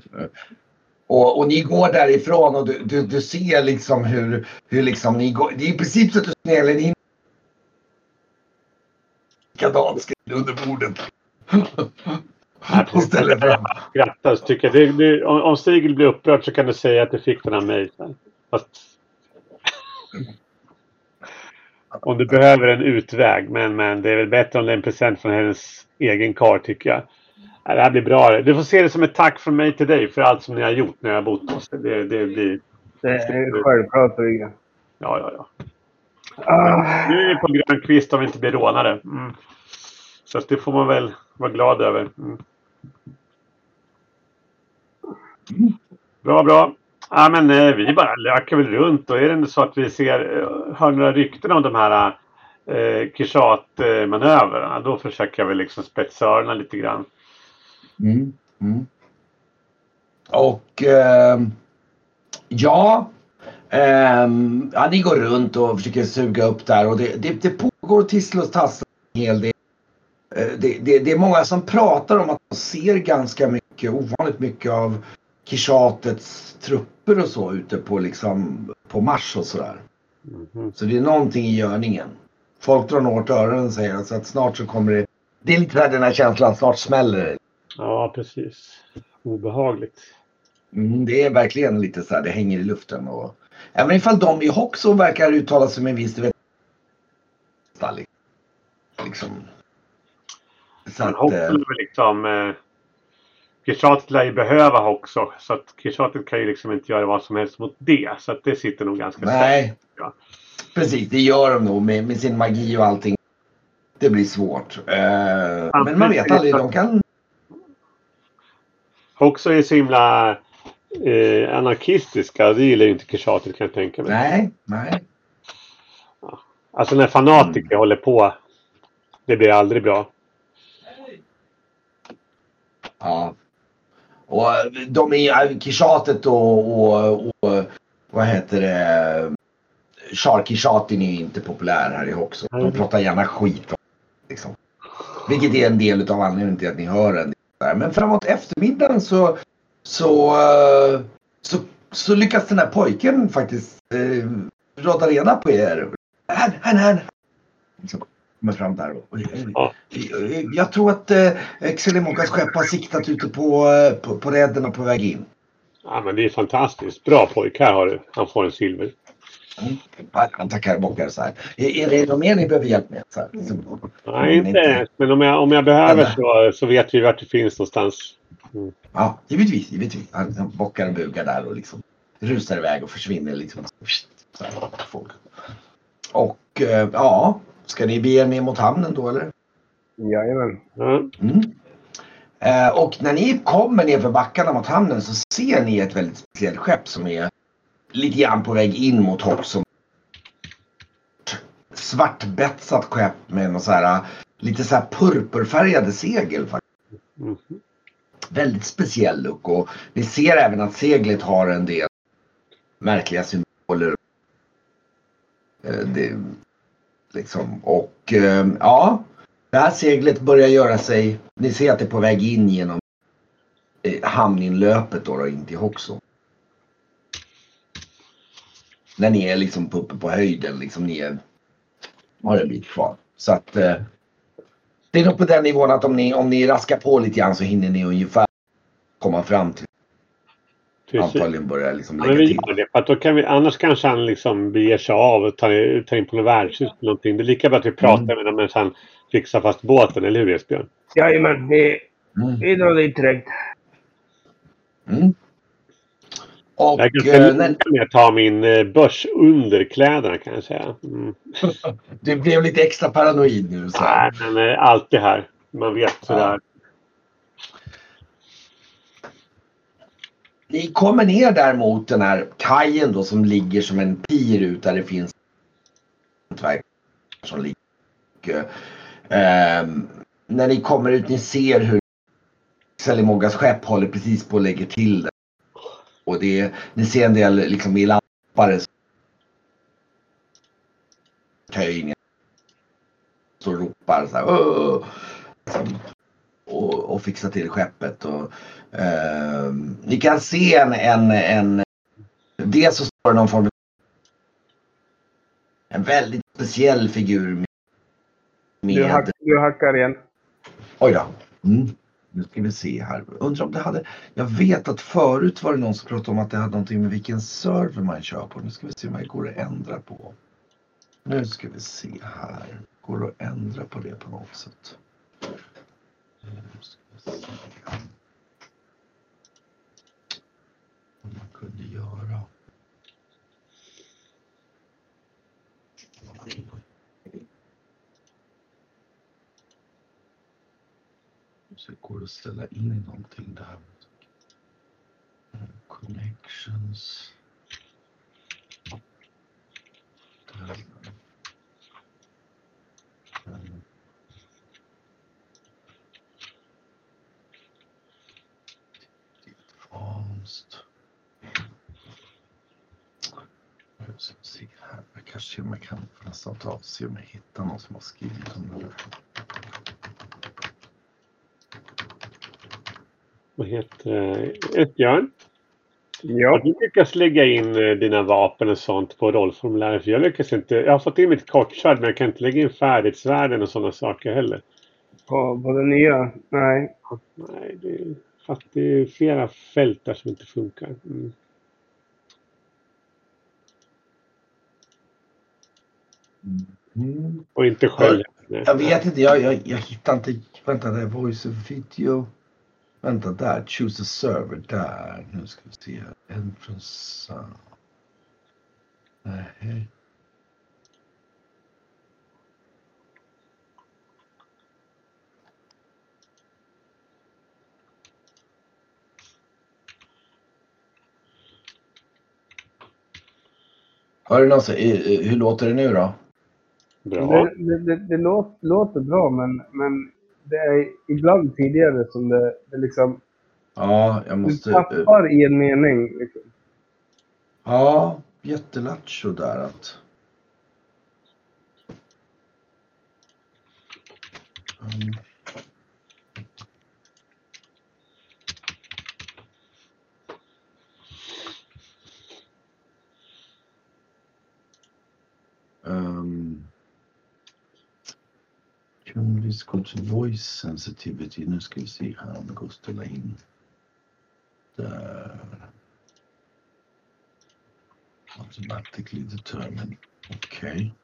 Och, och ni går därifrån och du, du, du ser liksom hur, hur liksom ni går. Det är i princip så att du snäller in likadant skriver under bordet. [laughs] och ställer fram. Skrattar så tycker jag. Det, det, om, om Stigel blir upprörd så kan du säga att du fick den av mig. Fast... Om du behöver en utväg. Men, men det är väl bättre om det är en present från hennes egen kar tycker jag. Det här blir bra. Du får se det som ett tack från mig till dig för allt som ni har gjort när jag har bott hos er. Det, det blir... Det är självklart Brygge. Ja, ja, ja. Ah, Nu är vi på grön kvist om vi inte blir rånade. Mm. Så det får man väl vara glad över. Mm. Bra, bra. Ja, men eh, vi bara lökar väl runt och är det inte så att vi ser, eh, hör några rykten om de här eh, Kishat-manövrarna då försöker jag väl liksom spetsa öronen lite grann. Mm. Mm. Och eh, ja, eh, ja, ni går runt och försöker suga upp där och det, det, det pågår tissel och tassel en hel del. Eh, det, det, det är många som pratar om att ser ganska mycket, ovanligt mycket av Kishatets trupper och så ute på liksom på Mars och sådär. Mhm. Så det är någonting i görningen. Folk drar nog åt öronen säger så att snart så kommer det. Det är lite där den här känslan, snart smäller det. Ja, precis. Obehagligt. Mm, det är verkligen lite så här, det hänger i luften. Och, även ifall de i Hoxo verkar uttala sig med en viss liksom. Så Men Hoxo eh, är väl liksom... Eh, Kishatet lär ju behöva Hoxo. Så att Kishatet kan ju liksom inte göra vad som helst mot det. Så att det sitter nog ganska nej, Ja. precis det gör de nog med, med sin magi och allting. Det blir svårt. Eh, men man vet aldrig, de kan Hoxo är så himla eh, anarkistiska. Det gillar ju inte Kishatet kan jag tänka mig. Nej, nej. Alltså när fanatiker håller på. Det blir aldrig bra. Ja. Och de är Kishatet och, och, och vad heter det? Char Kishatin är ju inte populär här i Hoxo. De pratar gärna skit om liksom. Vilket är en del av anledningen till att ni hör en del där. Men framåt eftermiddagen så så, eh, så, så lyckas den här pojken faktiskt eh, råda reda på er. Här, här, här. Liksom, kommer fram där. Och, Ja. jag tror att eh, Xelimokas skepp har siktat ute på, eh, på, på redden och på väg in. Ja, men det är fantastiskt. Bra pojk. Här har du. Han får en silver. Mm. Han tackar och bockar så här. Är, är det något mer ni behöver hjälp med? Så här. Så, Nej, Mm, inte. Men om jag, om jag behöver så, så vet vi vart det finns någonstans. Ja, givetvis. givetvis. Han, bockar och bugar där och liksom rusar iväg och försvinner. Liksom. Folk. Och eh, ja, ska ni bege er ner mot hamnen då eller? jajamän. Ja. Mm. Eh, och när ni kommer ner för backarna mot hamnen så ser ni ett väldigt speciellt skepp som är lite grann på väg in mot Hoxom. Svartbetsat skepp med någon så här, lite så här purpurfärgade segel. faktiskt. Mhm. Väldigt speciell look och ni ser även att seglet har en del märkliga symboler. Eh, det, liksom, och eh, ja, det här seglet börjar göra sig, ni ser att det är på väg in genom eh, hamninlöpet då, då in till Hoxo. När ni är liksom på, uppe på höjden, liksom ni är, har en bit kvar. Så att eh, det är nog på den nivån att om ni, om ni raskar på lite grann så hinner ni ungefär komma fram till Precis. antagligen börja liksom Ja, lägga men vi till. gör det. För att då kan vi, annars kanske han liksom beger sig av och tar, tar in på något värdshus eller någonting. Det är lika bra att vi pratar med honom medan han fixar fast båten, eller hur Esbjörn? Jajamän, vi, Mm. vi drar dit direkt. Mm. Och Jag är ganska eh, när, med att ta min eh, börs under kläderna kan jag säga. Mm. [laughs] du blev lite extra paranoid nu. Så. Nej, men eh, alltid här. Man vet sådär. Ni kommer ner där mot den här kajen då som ligger som en pir ut där det finns som ligger. Och, när ni kommer ut, ni ser hur Selimogas skepp håller precis på att lägga till det. Och det ni ser en del liksom i lampare. Så ropar så här. "Åh!" Och, och fixar till skeppet. Och, ehm, ni kan se en, en, en dels så står det någon form av en väldigt speciell figur med, Du, hack, med du hackar igen. oj då. Mm. Nu ska vi se här. Undrar om det hade, jag vet att förut var det någon som pratade om att det hade någonting med vilken server man kör på. Nu ska vi se om det går att ändra på. Nu ska vi se här. Går det att ändra på det på något sätt? Nu ska vi se. Vad man kunde göra. Så går det att ställa in någonting där. Connections. Där. Mm. Advanced. Jag ska se här. Jag kanske till och med kan nästan ta och se om jag hittar någon som har skrivit om det här. Vad heter det? Björn? Har Ja. du lyckats lägga in eh, dina vapen och sånt på rollformuläret? För jag lyckas inte. Jag har fått in mitt kortsvärd men jag kan inte lägga in färdighetsvärden och sådana saker heller. På, på den nya? Nej. Nej, det är, det är flera fält där som inte funkar. Mm. Mm. Och inte själv. Nej. Jag vet inte, jag, jag, jag hittar inte. Vänta, det är voice of video. Vänta där, choose a server där. Nu ska vi se. Entrance sound. Nej. Hör du i- hur låter det nu då? Bra. Det, det, det, det låter, låter bra, men, men det är ibland tidigare som det, det liksom... Ja, jag Du måste... tappar i en mening. Liksom. Ja, jättelattjo där att... Um, go to voice sensitivity? Nu ska vi se här om det går att ställa in. Där. Automatically determined. Okej.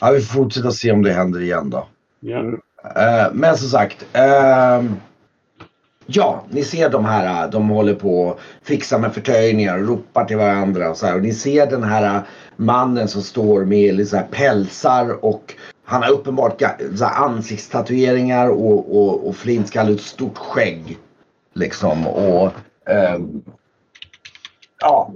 Ja, vi får fortsätta se om det händer igen då. Ja. Eh, men som sagt. ehm, ja, ni ser de här. De håller på att fixa med förtöjningar och ropar till varandra och så här. Och ni ser den här mannen som står med lite så här pälsar och han har uppenbart ansiktstatueringar och, och, och flintskalligt ett stort skägg. Liksom och ehm, ja,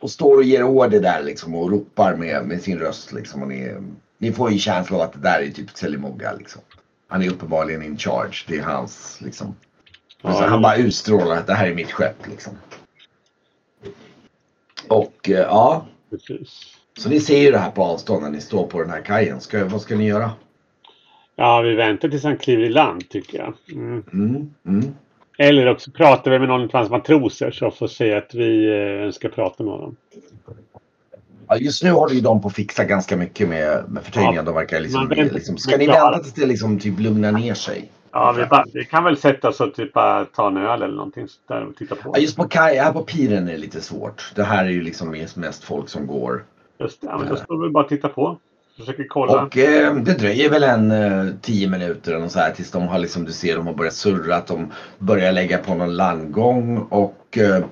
och står och ger order där liksom och ropar med, med sin röst liksom. Och ni, ni får ju känslan av att det där är typ Selimoga liksom. Han är uppenbarligen in charge. Det är hans liksom. Ja, så han bara utstrålar att det här är mitt skepp liksom. Och eh, ja, Precis. Så ni ser ju det här på avstånd när ni står på den här kajen. Ska, vad ska ni göra? Ja, vi väntar tills han kliver i land tycker jag. Mm. Mm, mm. Eller också pratar vi med någon av hans matroser så får säga att vi eh, ska prata med honom. Ja, just nu håller ju de på att fixa ganska mycket med, med förtöjningen. Ja, de verkar liksom, väntar- liksom, ska ni vänta tills det liksom typ lugnar ner sig? Ja, vi, bara, vi kan väl sätta oss och typ bara ta en öl eller någonting där och titta på. Ja, just på kaj, här på piren är det lite svårt. Det här är ju liksom mest folk som går. Just det, ja, men då står vi bara och tittar på. Försöker kolla. Och eh, det dröjer väl en eh, tio minuter eller så här tills de har liksom, du ser de har börjat surra, att de börjar lägga på någon landgång och eh,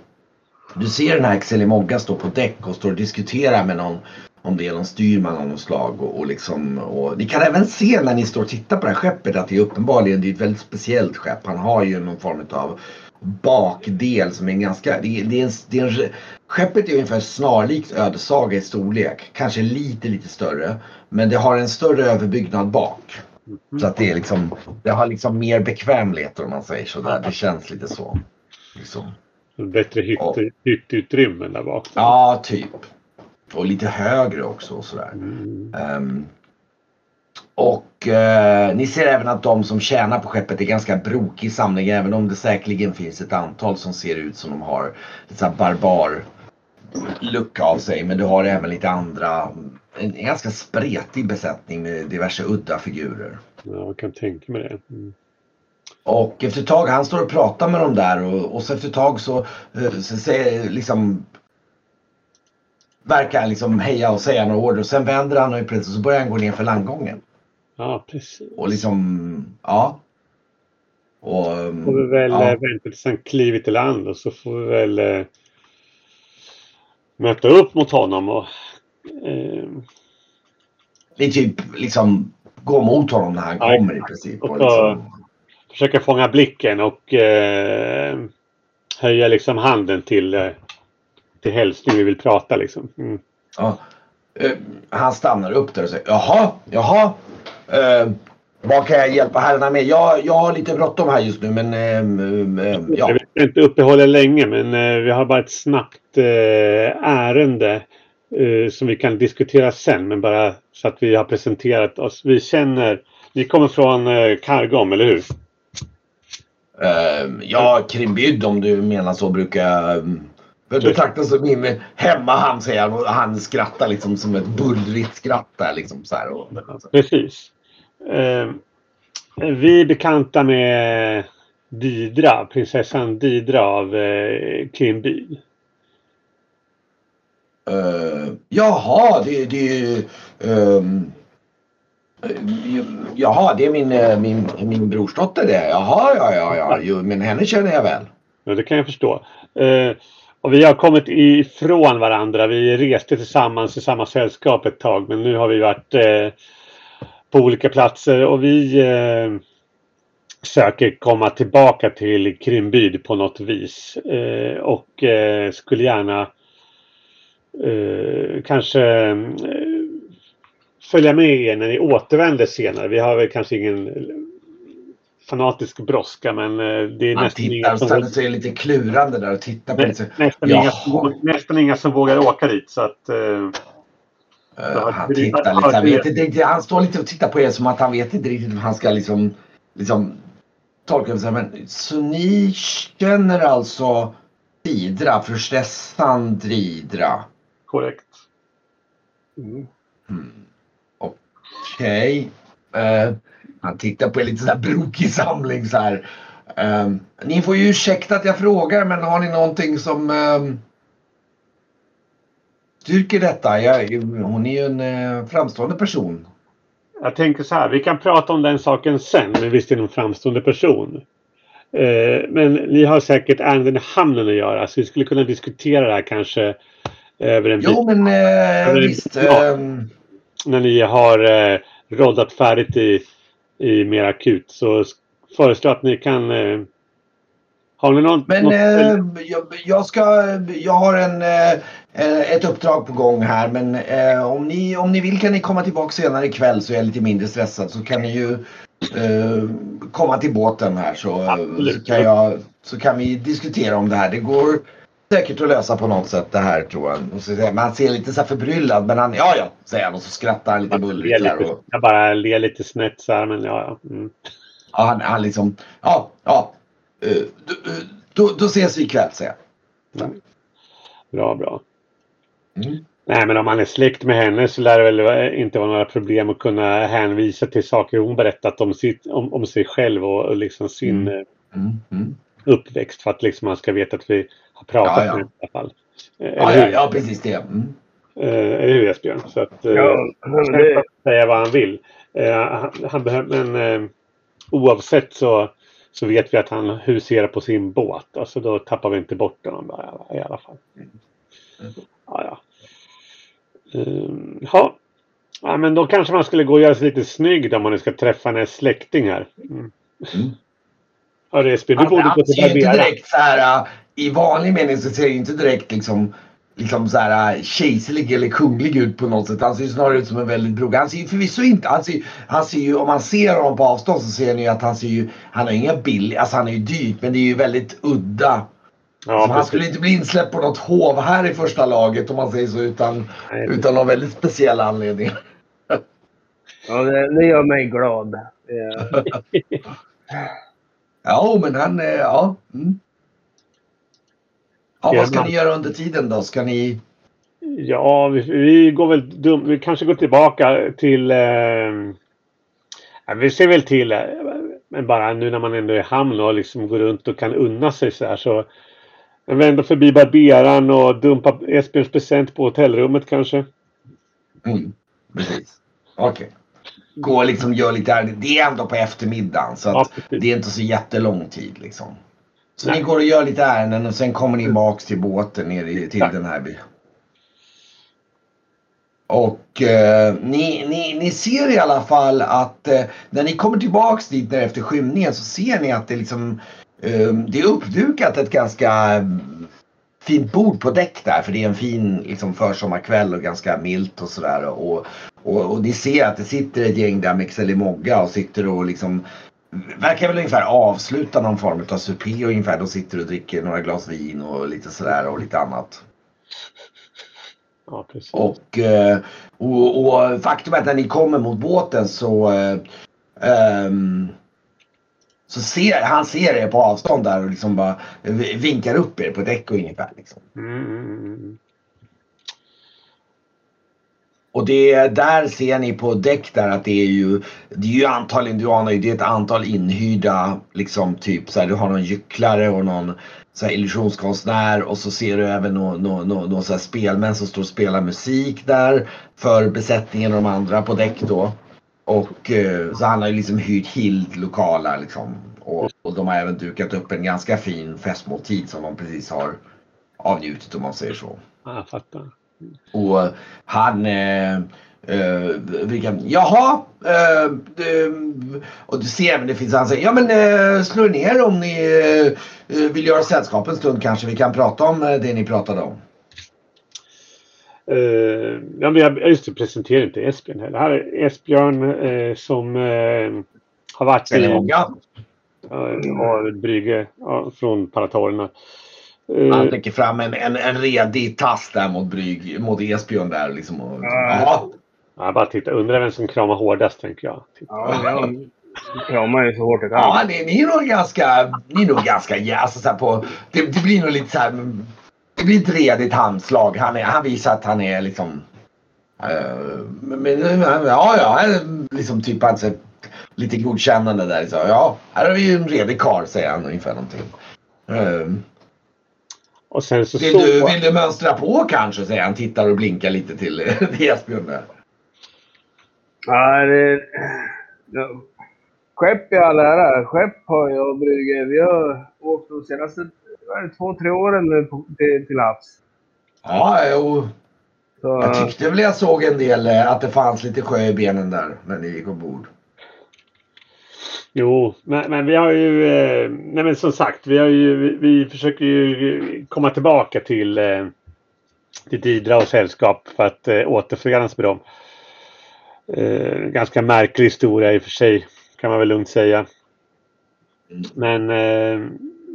du ser den här Excel Mogga stå på däck och står och diskuterar med någon om det är någon styrman av något slag och, och liksom och ni kan även se när ni står och tittar på det här skeppet att det är uppenbarligen det är ett väldigt speciellt skepp. Han har ju någon form av bakdel som är ganska, det är, det är en, det är en, skeppet är ungefär snarlikt Ödessaga i storlek. Kanske lite lite större. Men det har en större överbyggnad bak. Så att det är liksom, det har liksom mer bekvämligheter om man säger så där. Det känns lite så. Liksom. Bättre hytt, hyttutrymmen där bak. Ja, typ. Och lite högre också och sådär. Mm. Ehm, och eh, ni ser även att de som tjänar på skeppet är ganska brokig samling även om det säkerligen finns ett antal som ser ut som de har lite barbar look av sig. Men du har även lite andra, en, en ganska spretig besättning med diverse udda figurer. Ja, jag kan tänka mig det. Mm. Och efter ett tag, han står och pratar med dem där och, och så efter ett tag så, eh, så säger liksom Verkar han liksom heja och säga några order och sen vänder han och plötsligt så börjar han gå ner för landgången. Ja, precis. Och liksom, ja. Och, får vi väl ja. ja. vänta tills han klivit i land och så får vi väl eh, möta upp mot honom och eh, Det är typ liksom gå mot honom när han Ja, kommer i princip. Och Och liksom, försöka fånga blicken och eh, höja liksom handen till, eh, till hälsning vi vill prata liksom. Mm. ja. Eh, han stannar upp där och säger jaha, jaha. Eh, vad kan jag hjälpa herrarna med? Jag, jag har lite bråttom här just nu men eh, eh, ja. Jag vill inte uppehålla länge men eh, vi har bara ett snabbt eh, ärende eh, som vi kan diskutera sen men bara så att vi har presenterat oss. Vi känner, ni kommer från eh, Kargom, eller hur? Ja, Krimbyd om du menar så brukar jag betraktas som min hemmahamn säger han och han skrattar liksom som ett bullrigt skratt där liksom så här. Precis. Eh, vi är bekanta med Didra, prinsessan Didra av eh, Kimby. Uh, jaha, det, det um, Jaha, det är min, eh, min, min brorsdotter det. Jaha, ja, ja, ja. Jo, men henne känner jag väl. Ja, det kan jag förstå. Eh, och vi har kommit ifrån varandra. Vi reste tillsammans i samma sällskap ett tag men nu har vi varit eh, på olika platser och vi eh, söker komma tillbaka till Krimbyd på något vis. Eh, och eh, skulle gärna eh, kanske eh, följa med er när ni återvänder senare. Vi har väl kanske ingen fanatisk brådska men eh, det är Han nästan tittar som ställer sig lite klurande där och tittar på Nä, lite. nästan, Jaha. inga, som- nästan inga som vågar åka dit. Så att, Uh, han det- tittar ja, lite. Han, det- vet inte, riktigt- han står lite och tittar på er som att han vet inte riktigt hur han ska liksom, liksom tolka det. så här, Men, så ni känner alltså Didra, förstessan Dridra? korrekt. Mm. Hmm. Okej. Eh, han tittar på en lite sådär brokig samling så här. Eh, ni får ju ursäkta att jag frågar men har ni någonting som eh, styrker detta? Jag, hon är ju en eh, framstående person. Jag tänker så här, vi kan prata om den saken sen, men visst är det en framstående person. Eh, men ni har säkert ärenden i hamnen att göra, så vi skulle kunna diskutera det här kanske över en Jo bit men eh, visst. ja. Eh, när ni har eh, roddat färdigt i, i mer akut. Så föreslår att ni kan... Eh, har ni någon, men något, eh, jag, jag ska, jag har en, eh, ett uppdrag på gång här men eh, om, ni, om ni vill kan ni komma tillbaka senare ikväll så är jag lite mindre stressad så kan ni ju eh, komma till båten här så, eh, så, kan jag, så kan vi diskutera om det här. Det går säkert att lösa på något sätt det här tror jag. Så, han ser lite så här förbryllad men han, ja ja, säger han och så skrattar han lite bullrigt Och, jag bara ler lite snett så här, men ja. ja. Mm. ja, han, han liksom, ja, ja. eh, då, då, då ses vi ikväll säger jag. Bra, bra. Mm. Nej, men om man är släkt med henne så lär det väl inte vara några problem att kunna hänvisa till saker hon berättat om, sitt, om, om sig själv och, och liksom sin Mm. eh, Mm, mm. uppväxt för att liksom man ska veta att vi har pratat Ja, ja. med henne i alla fall. Eh, Ja, ja, ja, precis det. Mm. Eh, eller hur Esbjörn? Så att, eh, Ja, han det, säga vad han vill. Eh, han, han behöver, men eh, oavsett så, så vet vi att han huserar på sin båt. Alltså då tappar vi inte bort honom i alla fall. Ja, ja. Um, ja. ja, men då kanske man skulle gå och göra sig lite snygg om man nu ska träffa hennes släkting här. Mm. Mm. Ja, Resby, du Han, borde gå till barberaren. direkt så här äh, i vanlig mening så ser det inte direkt liksom liksom så här äh, kejserlig eller kunglig ut på något sätt. Han ser ju snarare ut som en väldigt brog. Han ser ju förvisso inte, han ser, han ser ju, om man ser honom på avstånd så ser ni ju att han ser ju, han har inga bill, alltså han är ju dyrt men det är ju väldigt udda. Ja, han skulle inte bli insläppt på något hov här i första laget om man säger så utan, Nej, utan någon väldigt speciell anledning. [laughs] ja, det, det gör mig glad. [laughs] Ja. Men han, eh, ja. Mm. Ja vad ska ni göra under tiden då? Ska ni? Ja, vi, vi går väl dum, Vi kanske går tillbaka till... Eh, ja, vi ser väl till... Eh, men bara nu när man ändå är i hamn och liksom går runt och kan unna sig så här så... Men vända förbi barberaren och dumpa Esbjörns present på hotellrummet kanske. Mm. Precis. Okej. gå och liksom göra lite här. Det är ändå på eftermiddagen så Ja, det är inte så jättelång tid liksom. Så Nej. ni går och gör lite ärenden och sen kommer ni baks till båten ner i, till Tack. den här byn. Och eh, ni, ni, ni ser i alla fall att eh, när ni kommer tillbaks dit där efter skymningen så ser ni att det liksom det är uppdukat ett ganska mm, fint bord på däck där för det är en fin liksom, försommarkväll och ganska milt och sådär. Och, och, och ni ser att det sitter ett gäng där med Xelimogga och sitter och liksom verkar väl ungefär avsluta någon form av supé ungefär. De sitter och dricker några glas vin och lite sådär och lite annat. Ja, precis. Och, eh, och, och faktum är att när ni kommer mot båten så ehm, så ser han ser er på avstånd där och liksom bara vinkar upp er på däck och ungefär. Liksom. Mm, mm, mm. Och det där ser ni på däck där att det är ju Det är ju antagligen, du anar ju, det är ett antal inhyrda liksom typ så här, du har någon gycklare och någon så här, illusionskonstnär och så ser du även någon nå, nå, nå, så här spelmän som står och spelar musik där för besättningen och de andra på däck då. Och eh, så han har ju liksom hyrt hild lokaler liksom. Och, och de har även dukat upp en ganska fin festmåltid som de precis har avnjutit om man säger så. Ja, jag fattar. Och han... Eh, eh, vilken, jaha! Eh, eh, och du ser även det finns han säger ja men eh, slå er ner om ni eh, vill göra sällskap en stund kanske vi kan prata om eh, det ni pratade om. Uh, ja, men jag just det, presenterar inte Esbjörn heller. Här är Esbjörn eh, som eh, har varit Eller i många. uh, brygge ja, från paratorerna. Eh, Han lägger fram en, en, en redig tass där mot Brygg, mot Esbjörn där liksom. Och, Ja. jag bara tittar, undrar vem som kramar hårdast tänker jag. Ja, kramar ju så hårt jag kan. Ja, ni, ni är nog ganska, ni är nog ganska, ja, alltså, så här på, det, det blir nog lite så här, det blir ett redigt handslag. Han, är, han visar att han är liksom, eh, men, ja, ja, är liksom typ säger, lite godkännande där. Så, ja, här har vi ju en redig karl säger han ungefär någonting. Eh, Och sen så vill, så... du, vill du mönstra på kanske säger han, tittar och blinkar lite till, [laughs] till Esbjörn där. Ja, det... Ja. Skepp i all ära. Skepp har jag och Brygge. Vi har åkt de senaste är det, två, tre åren nu på, till, till havs. Ja, jo. Så, Jag tyckte väl jag såg en del eh, att det fanns lite sjö i benen där när ni gick ombord. Jo, men, men vi har ju... Eh, nej men som sagt, vi, har ju, vi, vi försöker ju komma tillbaka till, eh, till Didra och sällskap för att eh, återförenas med dem. Eh, ganska märklig historia i och för sig, kan man väl lugnt säga. Men eh,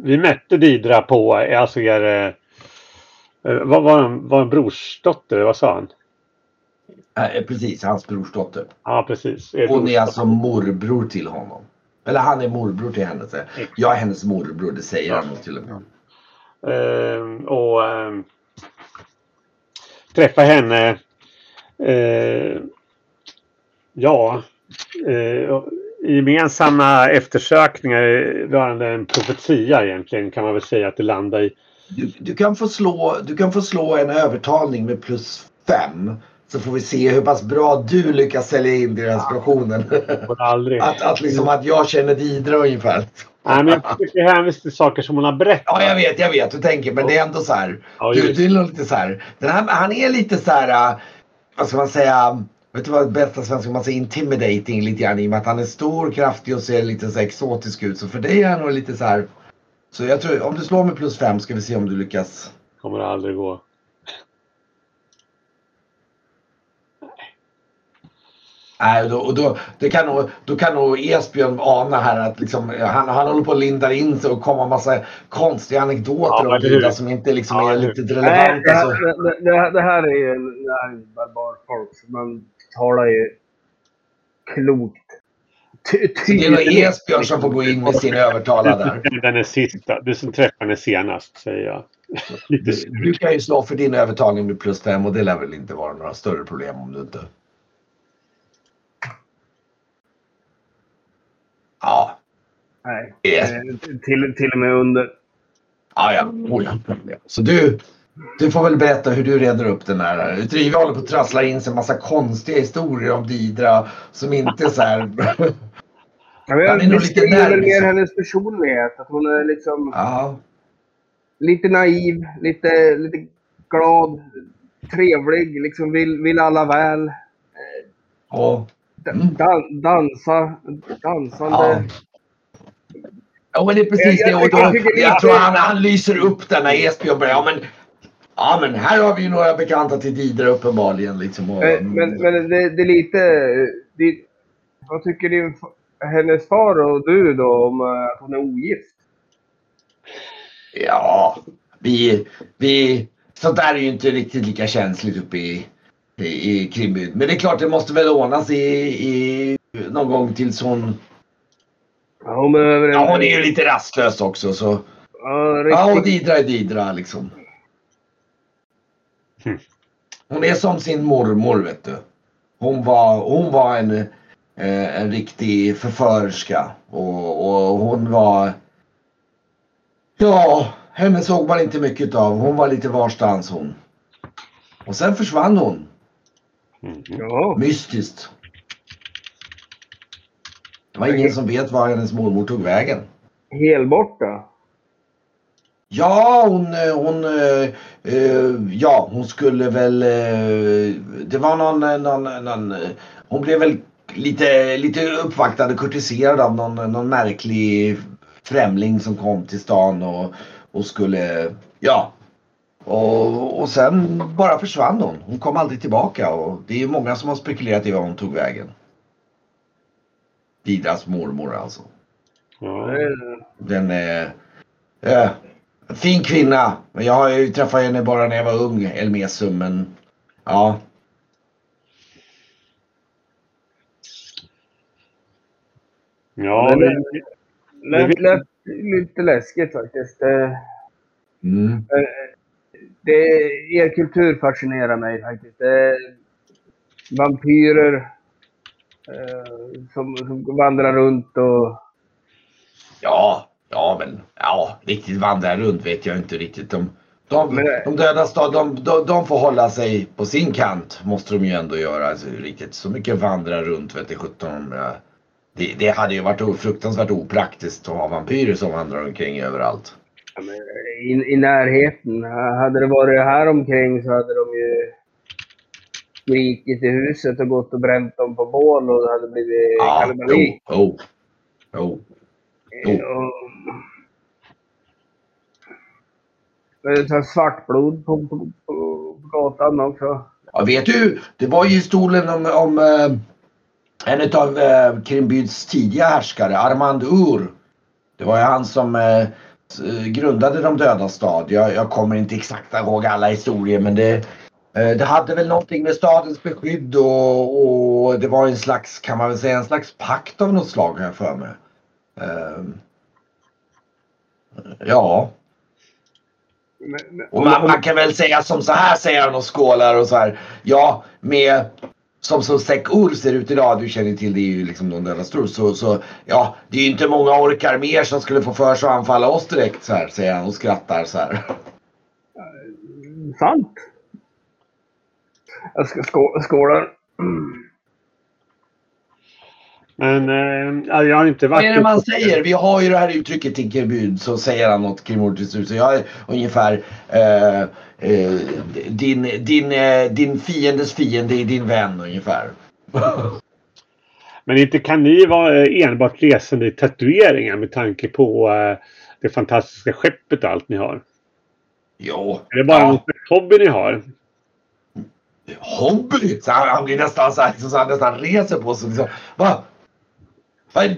vi mötte Didra på, eh, alltså er... Eh, eh, vad var en, var en brorsdotter, vad sa han? Eh, precis, hans brorsdotter. Ja, precis. Er Hon är alltså morbror till honom. Eller han är morbror till henne. säger jag. Är hennes morbror, det säger han nog till och med. Ehm, och ehm, träffa henne. eh, ja, eh, gemensamma eftersökningar rörande en profetia egentligen kan man väl säga att det landar i. Du, du, kan få slå, du kan få slå en övertalning med plus fem. Så får vi se hur pass bra du lyckas sälja in. Och aldrig. Att, att, liksom, att jag känner Didra ungefär. Nej, men jag försöker hänvisa till saker som hon har berättat. Ja, jag vet, jag vet. Du tänker, men det är ändå så här. Ja, Du, du är lite så här. Den här. Han är lite så här. äh, Vad ska man säga? Vet du vad bästa svenska man säger? Intimidating lite grann i och med att han är stor, kraftig och ser lite så exotisk ut. Så för dig är han nog lite så här. Så jag tror om du slår med plus fem ska vi se om du lyckas. kommer det aldrig gå. Nej, då, och då, det kan nog, då kan nog Esbjörn ana här att liksom, han, han håller på att linda in sig och komma massa konstiga anekdoter Ja, om som inte liksom Ja, är eller riktigt Nej, relevanta. det, här, det, det, det här är ju en- barbarfolk. så Man talar ju klokt. Ty, Så det är nog Esbjörn som får gå in med sin övertalare där. Den är sista. Du som träffade henne senast, säger jag. Lite Du, du kan ju slå för din övertalning med plus fem och det lär väl inte vara några större problem om du inte... Ja, Nej, Yes. eh, till, till och med under. ja, ja. Oh, ja. Så du, Du får väl berätta hur du reder upp den här. Vi håller på att trassla in sig en massa konstiga historier om Didra som inte så här... [laughs] Ja, men jag beskriver mer hennes personlighet. Att hon är liksom Ja, lite naiv, lite, lite glad, trevlig, liksom vill, vill alla väl. och, Da- Mm. Dan, dansa, dansande. ja. Ja men det är precis Jag- det. jag Och då, tycker jag lite- tror han, han lyser upp den när Esbjörn börjar. Ja men, ja men här har vi ju några bekanta till Didra uppenbarligen. Liksom, och, Men, men, men det, det är lite... Det, vad tycker din, hennes far och du då om eh, att hon är ogift? Ja, vi, vi, sånt där är ju inte riktigt lika känsligt uppe i, i, i Krimbyn. Men det är klart det måste väl ordnas i, i någon gång tills hon... Ja, hon. Ja hon är ju lite rastlös också så. Ja, Ja och riktigt. Didra är Didra liksom. Hmm. Hon är som sin mormor vet du. Hon var, hon var en, eh, en riktig förförska. Och, och hon var... Ja, henne såg man inte mycket av. Hon var lite varstans hon. Och sen försvann hon. Mm. Ja. Mystiskt. Det var ingen som vet var hennes mormor tog vägen. Helborta. Ja, hon, eh, hon, eh, eh, ja, hon skulle väl, eh, det var någon, eh, någon, någon hon blev väl lite, lite uppvaktad och kurtiserad av någon, någon märklig främling som kom till stan och, och skulle, ja. Och, och sen bara försvann hon. Hon kom aldrig tillbaka och det är ju många som har spekulerat i var hon tog vägen. Didras mormor alltså. Ja. Den är... Eh, fin kvinna. Men jag har ju träffat henne bara när jag var ung, Elmesum. Men ja. Ja, Men, vi, Lät, lät lite läskigt faktiskt. Eh, Mm. Det, er kultur fascinerar mig faktiskt. Det är vampyrer eh, som, som vandrar runt och... Ja, ja men ja, riktigt vandra runt vet jag inte riktigt. De, de, Men- de döda stad, de, de, de får hålla sig på sin kant. Måste de ju ändå göra. Alltså, riktigt så mycket vandra runt vet jag 17. eh, Det, det hade ju varit fruktansvärt opraktiskt att ha vampyrer som vandrar omkring överallt. ja, I, I närheten. Hade det varit här omkring så hade de ju skrikit i huset och gått och bränt dem på bål och det hade blivit Ja, kalabalik. jo, jo, jo. Och- Det är svartblod på, på, på gatan också. Ja, vet du, det var ju historien om, om eh, en av eh, Krimbyds tidiga härskare, Armand Ur. Det var ju han som eh, grundade de döda stad. Jag, jag kommer inte exakt ihåg alla historier men det, eh, det hade väl någonting med stadens beskydd och, och det var en slags, kan man väl säga, en slags pakt av något slag har jag för mig. Eh, ja, Men, men, och man, man kan väl säga som så här säger han och skålar och så här. Ja, med som som Sekur ser ut idag, du känner till det är ju liksom de döda stor. Så, så ja, det är ju inte många orkar mer som skulle få för sig att anfalla oss direkt så här säger han och skrattar så här. sant. Jag ska skå, skåla. Men eh, ja, jag har inte Vad varit... är det man säger? Vi har ju det här uttrycket i Kirbyd så säger han något kring ordet så jag är ungefär eh, eh, din, din, eh, din fiendes fiende är din vän ungefär. Men inte kan ni vara eh, enbart resande i tatueringar med tanke på eh, det fantastiska skeppet och allt ni har? Jo. Är det bara ja. någon hobby ni har? hobby. Så han, han blir nästan så här, liksom, så han nästan reser på sig. Liksom. Va? Det?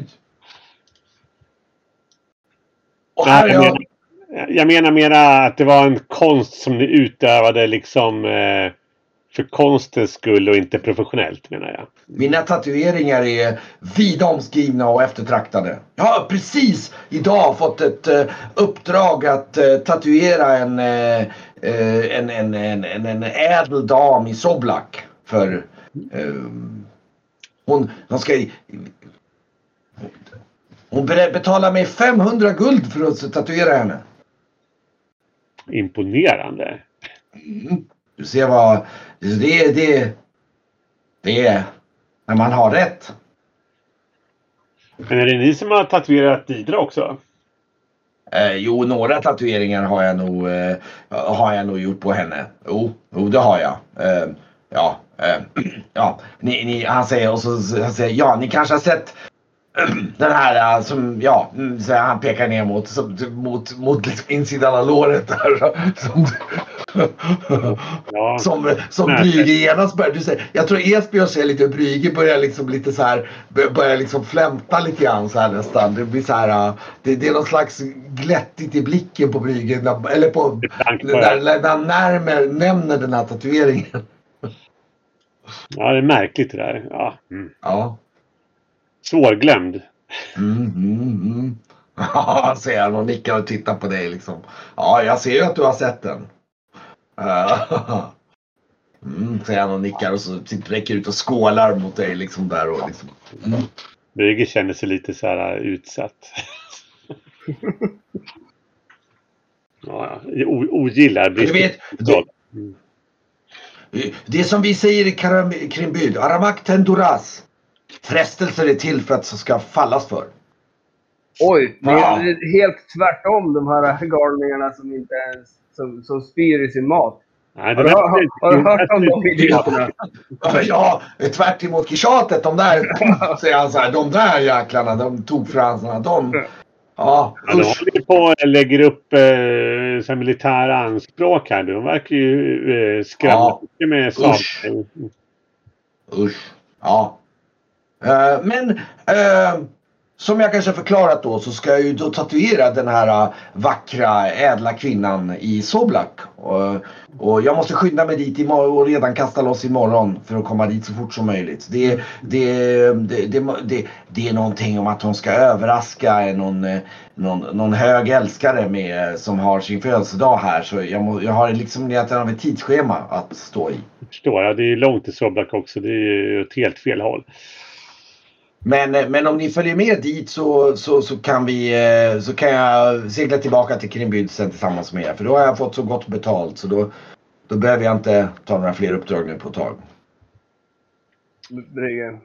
Och här är Nej, jag, menar, jag menar mera att det var en konst som ni utövade liksom eh, för konstens skull och inte professionellt menar jag. Mina tatueringar är vida omskrivna och eftertraktade. Jag har precis idag fått ett eh, uppdrag att eh, tatuera en, eh, en, en, en, en, en ädel dam i Soblak. För hon, hon ska... Hon betalar mig 500 guld för att tatuera henne. Imponerande. Mm. Du ser vad... Det är... Det, det är när man har rätt. Men är det ni som har tatuerat Didra också? Eh, jo, några tatueringar har jag nog, eh, har jag nog gjort på henne. Jo, jo det har jag. Eh, ja, eh, [clears throat] ja. Ni, ni, han säger och så så- han säger ja, ni kanske har sett [clears throat] den här eh, som, ja, mm, så han pekar ner mot, som, mot, mot liksom insidan av låret där. Som, Ja. som, som Nej. Brüge genast börjar, du säger, jag tror Esbjörn ser lite hur Brüge börjar liksom lite så här, bör- börjar liksom flämta lite grann så här nästan. Det blir så här, äh, det, det är någon slags glättigt i blicken på Brüge, när- eller på, när, när han närmer, nämner den här tatueringen. Ja, det är märkligt det där. Ja. Mm. Ja. Svårglömd. Mm, mm, mm. Ja, [laughs] säger han och nickar och tittar på dig liksom. Ja, jag ser ju att du har sett den. [laughs] Mm, säger han och nickar och så räcker ut och skålar mot dig liksom där och liksom. Mm. Brygge känner sig lite så här uh, utsatt. [laughs] ja, ogillar Du vet. Det är som vi säger i Karam- Krimbyd, Aramak tenduras. Frestelser är till för att det ska fallas för. Oj, det Ja. är helt tvärtom de här galningarna som inte ens som, som spyr i sin mat. Nej, Har du, där- har, har du hört om de idioterna? Ja, tvärt emot tjatet, de där, [laughs] säger han så här, de där jäklarna, de tog fransarna, de... Ja, usch. håller på och lägger upp eh, så här militära anspråk här. De verkar ju eh, skrämma Ja. mycket med Usch. saker. Usch. Ja. Eh, men eh, som jag kanske förklarat då så ska jag ju då tatuera den här eh, vackra ädla kvinnan i Soblak. Och, och jag måste skynda mig dit imorgon och redan kasta loss imorgon för att komma dit så fort som möjligt. Det, det, det, det, det, det är någonting om att hon ska överraska någon, någon, någon hög älskare med, som har sin födelsedag här. Så jag, må, jag har liksom lite av ett tidsschema att stå i. Jag förstår. Ja, det är långt till Soblak också. Det är ju ett helt fel håll. Men, eh, men om ni följer med dit så, så, så, kan vi, eh, så kan jag segla tillbaka till Krimbyd sen tillsammans med er. För då har jag fått så gott betalt så då, då behöver jag inte ta några fler uppdrag nu på ett tag. Brygge.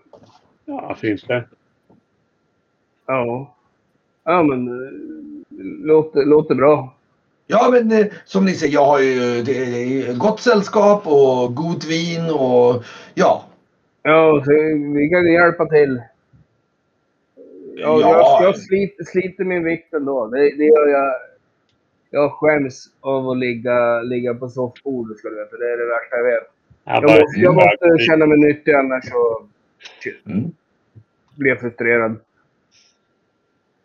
Ja, varför inte? Ja. Ja, men eh, låter, låter bra. Ja men som ni ser, jag har ju det är gott sällskap och god vin och ja. Ja, så vi kan hjälpa till. Ja, Ja. Jag, jag sliter, sliter min vikt ändå. Det, det gör jag. Jag skäms av att ligga, ligga på soffbordet, ska du veta. Det är det värsta jag vet. Jag bara- måste, jag måste känna mig nyttig, annars så Mm. blir jag frustrerad.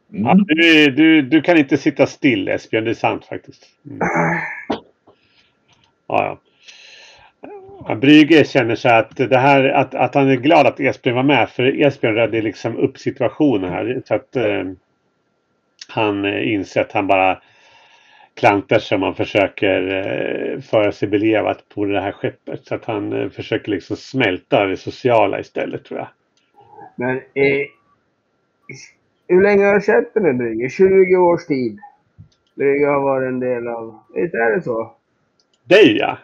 Ja, Mm. du, du, du kan inte sitta still Esbjörn, det är sant faktiskt. Mm. [sighs] Ja, ja. Ja, Brügge känner sig att det här att, att han är glad att Esbjörn var med för Esbjörn räddade liksom upp situationen här. Så att eh, han inser att han bara klantar sig om han försöker eh, föra sig belevat på det här skeppet. Så att han eh, försöker liksom smälta det sociala istället tror jag. Men eh, hur länge har du känt dig med Brygge? 20 års tid. Brygge har varit en del av... Visst är det så? Dig ja!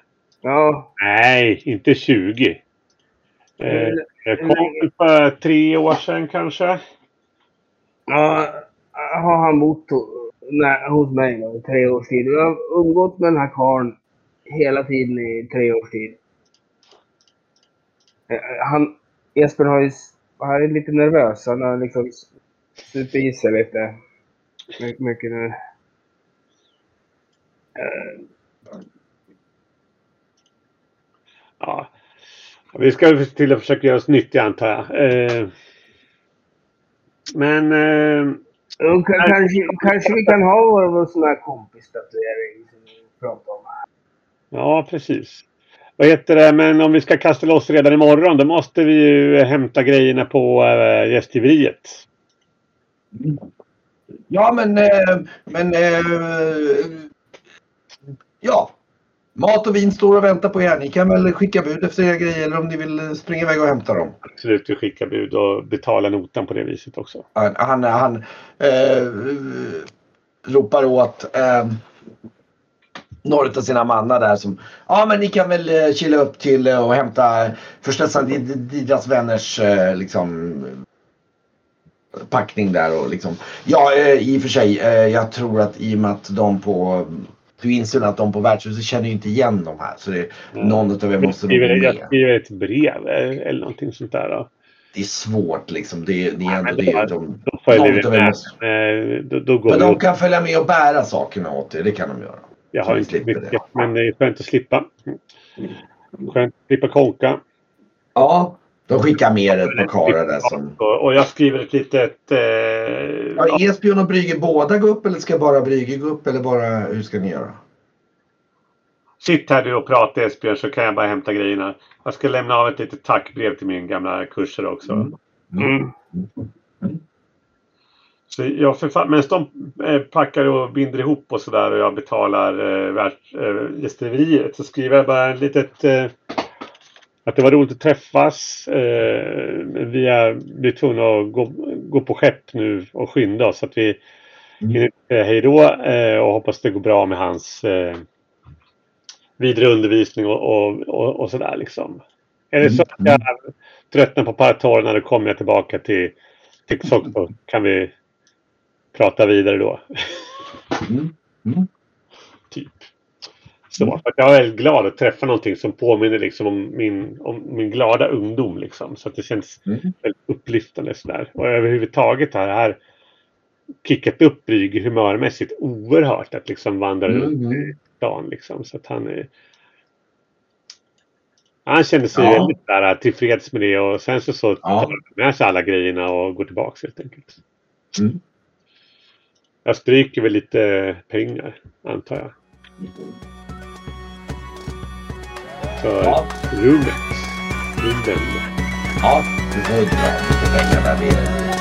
Ja. Nej, inte 20. Eh, jag kom för tre år sedan kanske. Ja, har han bott nej, hos mig då, i tre års tid. Jag har umgått med den här karln hela tiden i tre års tid. Eh, Han, Jesper har ju, han är lite nervös. Han har liksom supit i sig lite. My- Mycket nu. Eh, Ja. Vi ska till att försöka göra oss nyttiga antar jag. Eh, men eh, och ka- Kanske, kanske vi kan ha vår, sån här kompistatuering som vi pratade om. ja, precis. Vad heter det? Men om vi ska kasta loss redan imorgon då måste vi ju hämta grejerna på eh, gästgiveriet. Ja men, eh, men eh, ja. Mat och vin står och väntar på er. Ni kan väl skicka bud efter era grejer eller om ni vill springa iväg och hämta dem. Absolut, vi skickar bud och betalar notan på det viset också. Han, han, han eh, ropar åt. Eh, några av sina mannar där som ja men ni kan väl eh, chilla upp till eh, och hämta förstås deras vänners eh, liksom packning där och liksom ja i och för sig jag tror att i och med att de på du inser att de på värdshuset känner inte igen de här så det, mm. någon av er måste nog med. Jag skriver ett brev eller någonting sånt där. Då. Det är svårt liksom. Det, det är ändå det. De, de, de, måste, då, då går men de kan följa med och bära sakerna åt er. Det kan de göra. Jag har inte mycket, det. men det är skönt att slippa. Skönt att slippa konka. Ja, de skickar med ett par karlar där som... Och jag skriver ett litet... Eh... Ja, Esbjörn och Brygge båda gå upp eller ska bara Brygge gå upp eller bara hur ska ni göra? Sitt här du och prata Esbjörn så kan jag bara hämta grejerna. Jag ska lämna av ett litet tackbrev till min gamla kurser också. Mm. Mm. Mm. Så jag författ, medan de eh, packar och binder ihop och sådär och jag betalar eh, eh, gästeriet så skriver jag bara ett litet eh, att det var roligt att träffas. Eh, vi är, blir tvungna att gå, gå på skepp nu och skynda oss så att vi mm. hinner säga hej då eh, och hoppas det går bra med hans eh, vidare undervisning och, och, och, och sådär liksom. Är det så att jag tröttnar på paratorerna då kommer jag tillbaka till, till så kan vi prata vidare då. Mm. Mm. Så mm. jag är väldigt glad att träffa någonting som påminner liksom om, min, om min glada ungdom. Liksom. Så att det känns mm. väldigt upplyftande. Sådär. Och överhuvudtaget har det här kickat upp Brygge humörmässigt oerhört att liksom vandra mm. runt i stan. Liksom. Så att han är, han kände sig ja. väldigt där, tillfreds med det och sen så, så ja. tar han med sig alla grejerna och går tillbaka helt enkelt. Mm. Jag stryker väl lite pengar, antar jag. För ja. rummet. Rummen. Ja, du får dra lite pengar där.